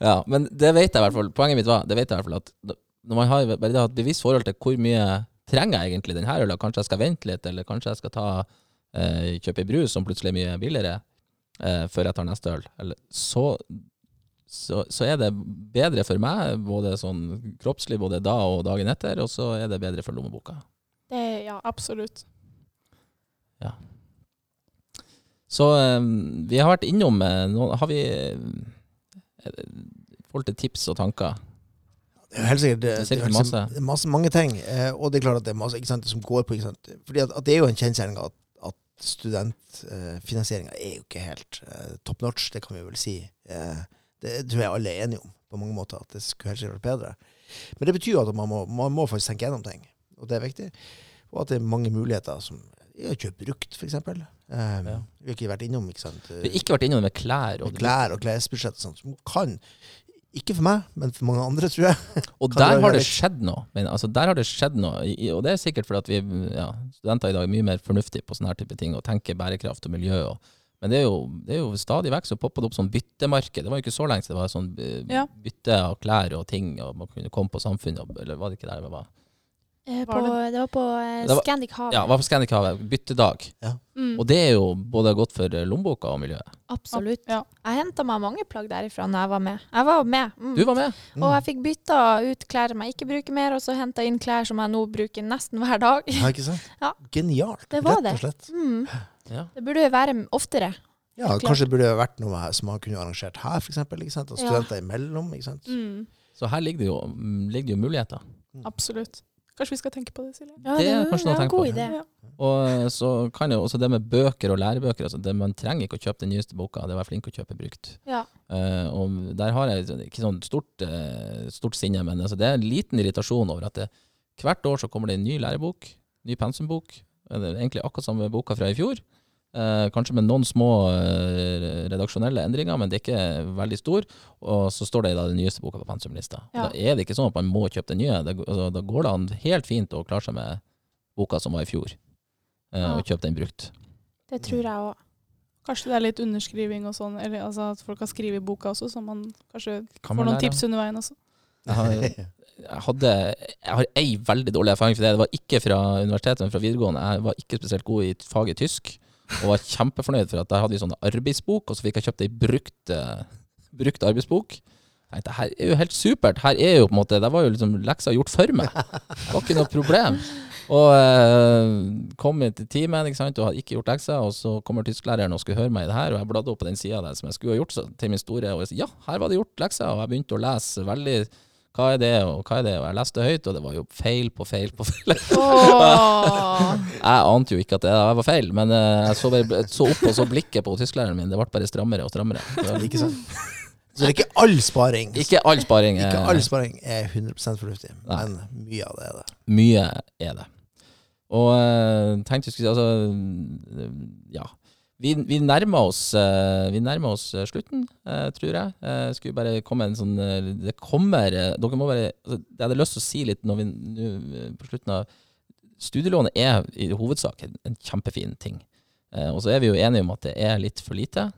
Ja, men det vet jeg i hvert fall. Poenget mitt var det vet jeg i hvert fall at når man har bare det et bevisst forhold til hvor mye trenger jeg egentlig den her ølen, kanskje jeg skal vente litt, eller kanskje jeg skal ta eh, kjøpe brus som plutselig er mye billigere eh, før jeg tar neste øl, eller, så, så, så er det bedre for meg, både sånn kroppslig både da og dagen etter, og så er det bedre for lommeboka.
Det, ja, absolutt. Ja.
Så eh, vi har vært innom eh, noen Har vi eh, i forhold til tips og tanker?
Det er jo helt sikkert, det,
Det er sikkert
det er helt sikkert
masse.
masse, mange ting. Eh, og det er klart at det er masse ikke sant, som går på ikke sant? Fordi at, at det er jo en kjensgjerning at studentfinansieringa er jo ikke helt eh, top notch, det kan vi vel si. Eh, det tror jeg alle er enige om på mange måter, at det skulle helst vært bedre. Men det betyr jo at man må, man må faktisk tenke gjennom ting, og det er viktig. Og at det er mange muligheter som ja, kjøpe brukt, for eksempel. Eh,
Ja.
Vi har ikke vært innom ikke sant?
Vi har ikke vært innom med klær. Og,
med klær og klesbudsjett som kan ikke for meg, men for mange andre, tror jeg.
og der har det skjedd noe. Men, altså, der har det skjedd noe. Og det er sikkert fordi at vi ja, studenter i dag er mye mer fornuftige på sånne her type ting og tenker bærekraft og miljø. Og, men det er, jo, det er jo stadig vekk så popper det opp sånn byttemarked. Det var jo ikke så lenge siden det var sånn eh, bytte av klær og ting, og man kunne komme på Samfunnet, eller var det ikke der det var?
Eh,
Var
på,
det-
det var på eh, Scandic Havet.
Ja, det var på Scandic Havet. Byttedag.
Mm.
Og det er jo både godt for eh, lommeboka og miljøet.
Absolutt.
Ja.
Jeg henta meg mange plagg derifra når jeg var med. Jeg var med. Mm.
Du var med.
Og jeg fikk bytta ut klær som jeg ikke bruker mer, og så henta inn klær som jeg nå bruker nesten hver dag.
Ja, ikke sant?
Ja.
Genialt,
Det var
rett og slett.
Mm.
Ja.
Det burde være oftere.
Ja,
Klart.
kanskje det burde vært noe som man kunne arrangert her, for eksempel, ikke sant? Og
Ja.
studenter imellom. Ikke sant?
Mm.
Så her ligger det jo, mm, ligger det jo muligheter.
Absolutt. Kanskje vi skal tenke på det, Silje?
Ja,
Det er kanskje noe å
en
tenke på.
idé.
Og så kan jo også det med bøker og lærebøker, altså det, man trenger ikke å kjøpe den nyeste boka, det er å være flink å kjøpe brukt.
Ja.
Uh, og der har jeg ikke sånn stort, eh, stort sinne, men altså det er en liten irritasjon over at det, hvert år så kommer det en ny lærebok, ny pensumbok, det er egentlig akkurat samme boka fra i fjor, eh, kanskje med noen små eh, redaksjonelle endringer, men det er ikke veldig stor, og så står det i den nyeste boka på pensumlista.
Ja.
Da er det ikke sånn at man må kjøpe den nye, det, altså, da går det an helt fint å klare seg med boka som var i fjor, eh,
Ja.
og kjøpe den brukt.
Det tror jeg òg.
Kanskje det er litt underskriving og sånn, eller altså at folk har skrevet boka også, så man kanskje
Kan
får noen
lære?
tips under veien også.
Jeg har, jeg hadde Jeg har ei veldig dårlig erfaring for det. Det var ikke fra universitetet, men fra videregående. Jeg var ikke spesielt god i faget tysk, og var kjempefornøyd for at jeg hadde en sånn arbeidsbok, og så fikk jeg kjøpt ei brukt, eh, brukt arbeidsbok. Jeg tenkte, her er jo helt supert. Her er jo på en måte Det var jo liksom leksa gjort for meg. Det var ikke noe problem. Og eh, kom til timen ikke sant, og hadde ikke gjort leksa, og så kommer tysklæreren og skulle høre meg i det her, og jeg bladde opp på den sida der som jeg skulle ha gjort så, til min store, og jeg sa ja, her var det gjort leksa, og jeg begynte å lese veldig hva er det, og hva er det, og jeg leste høyt, og det var jo feil på feil på feil.
Oh.
Jeg ante jo ikke at det var feil, men eh, jeg så, bare, så opp, og så blikket på tysklæreren min, det ble bare strammere og strammere. Det
Ikke sant? Så det er ikke all sparing.
Ikke all sparing.
er, Ikke
eh,
all sparing er 100 fornuftig,
Nei.
men mye av det er det.
Mye er det. Og eh, tenkte jeg skulle si Altså, ja. Vi, vi nærmer oss, eh, vi nærmer oss eh, slutten, eh, tror jeg. Skulle bare komme en sånn Det kommer Dere må bare altså, Jeg hadde lyst til å si litt når vi på slutten av Studielånet er i hovedsak en, kjempefin ting. Og så er vi jo enige om at det er litt for lite.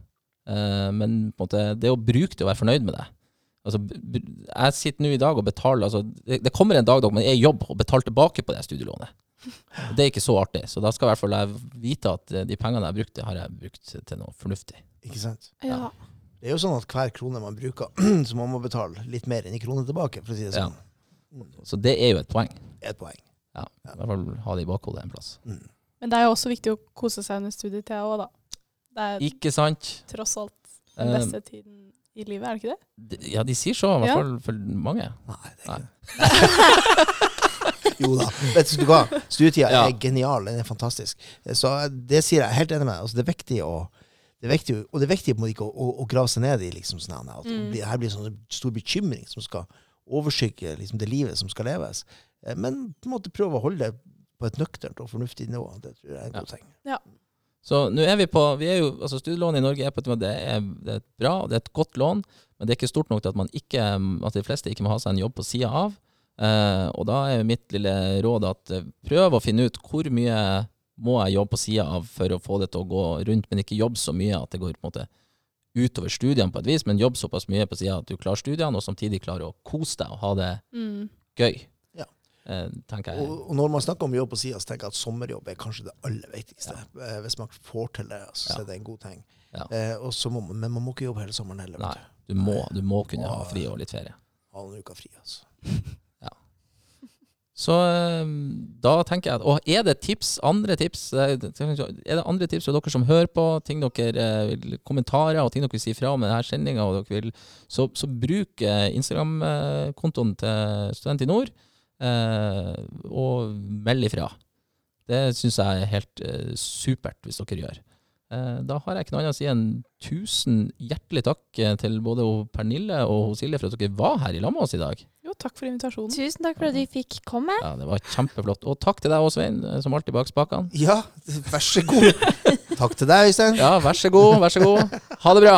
Men måte, det å bruke det og være fornøyd med det Altså, jeg sitter nå i dag og betaler altså, det, det kommer en dag da man er i jobb og betaler tilbake på det studielånet. Det er ikke så artig. Så da skal i hvert fall jeg vite at eh, de pengene jeg brukte, har jeg brukt til noe fornuftig.
Ikke sant?
Ja.
Det er jo sånn at hver krone man bruker, så man må betale litt mer enn i kroner tilbake, for å si det sånn. Ja.
Så det er jo et poeng.
Et poeng.
Ja, I hvert fall ha det i bakhodet en plass.
Mm.
Men det er jo også viktig å kose seg under studietida òg, da. Det er
Ikke sant?
tross alt den
beste
beste tiden i livet, er det ikke det?
De- Ja, de sier så, i hvert
Ja.
fall for mange.
Nei, det er ikke Jo da. Vet du hva? Studietida
Ja.
er genial. Den er fantastisk. Så det sier jeg helt enig med deg. Altså, det er viktig å det er viktig, og det er viktig ikke å, å, å grave seg ned i liksom, sånn at
Mm.
blir- her blir det sånn stor bekymring som skal overskygge liksom, det livet som skal leves. Eh, Men på en måte prøve å holde det på et nøkternt og fornuftig nivå. Det tror jeg er en god ting.
Ja, Så nå er vi på vi er jo, altså Studielånet i Norge er på et måte, det er, det er bra, det er et godt lån, men det er ikke stort nok til at, man ikke, at de fleste ikke må ha seg en jobb på sida av. Eh, og da er mitt lille råd at eh, prøv å finne ut hvor mye må jeg jobbe på sida av for å få det til å gå rundt, men ikke jobbe så mye at det går på en måte utover studiene på et vis, men jobb såpass mye på sida at du klarer studiene, og samtidig klarer å kose deg og ha det
Mm.
gøy.
Ja.
Eh, tenker jeg.
Og, og når man snakker om jobb på sida, så tenker jeg at sommerjobb er kanskje det aller viktigste. Eh, Hvis man får til det, så
Ja.
er det en god ting.
Ja.
Eh, og så må man, men man må ikke jobbe hele sommeren heller.
Nei,
du.
du må, du må kunne ha fri og litt ferie.
Ha noen uker fri, altså.
Så eh, da tenker jeg at Og er det tips, andre tips eh, Er det andre tips fra dere som hører på, ting dere eh, vil kommentarer og ting dere vil si fra om denne sendinga, så, så bruk eh, Instagram-kontoen til Student i Nord, eh, og meld ifra. Det syns jeg er helt eh, supert hvis dere gjør. Eh, da har jeg ikke noe annet å si enn tusen hjertelig takk til både Pernille og Silje for at dere var her i lag med oss i dag.
Jo, takk for invitasjonen.
Tusen takk for at vi fikk komme.
Ja, det var kjempeflott. Og takk til deg òg, Svein, som alltid bak spakene.
Ja, vær så god. Takk til deg, Øystein.
Ja, vær så god, vær så god. Ha det bra.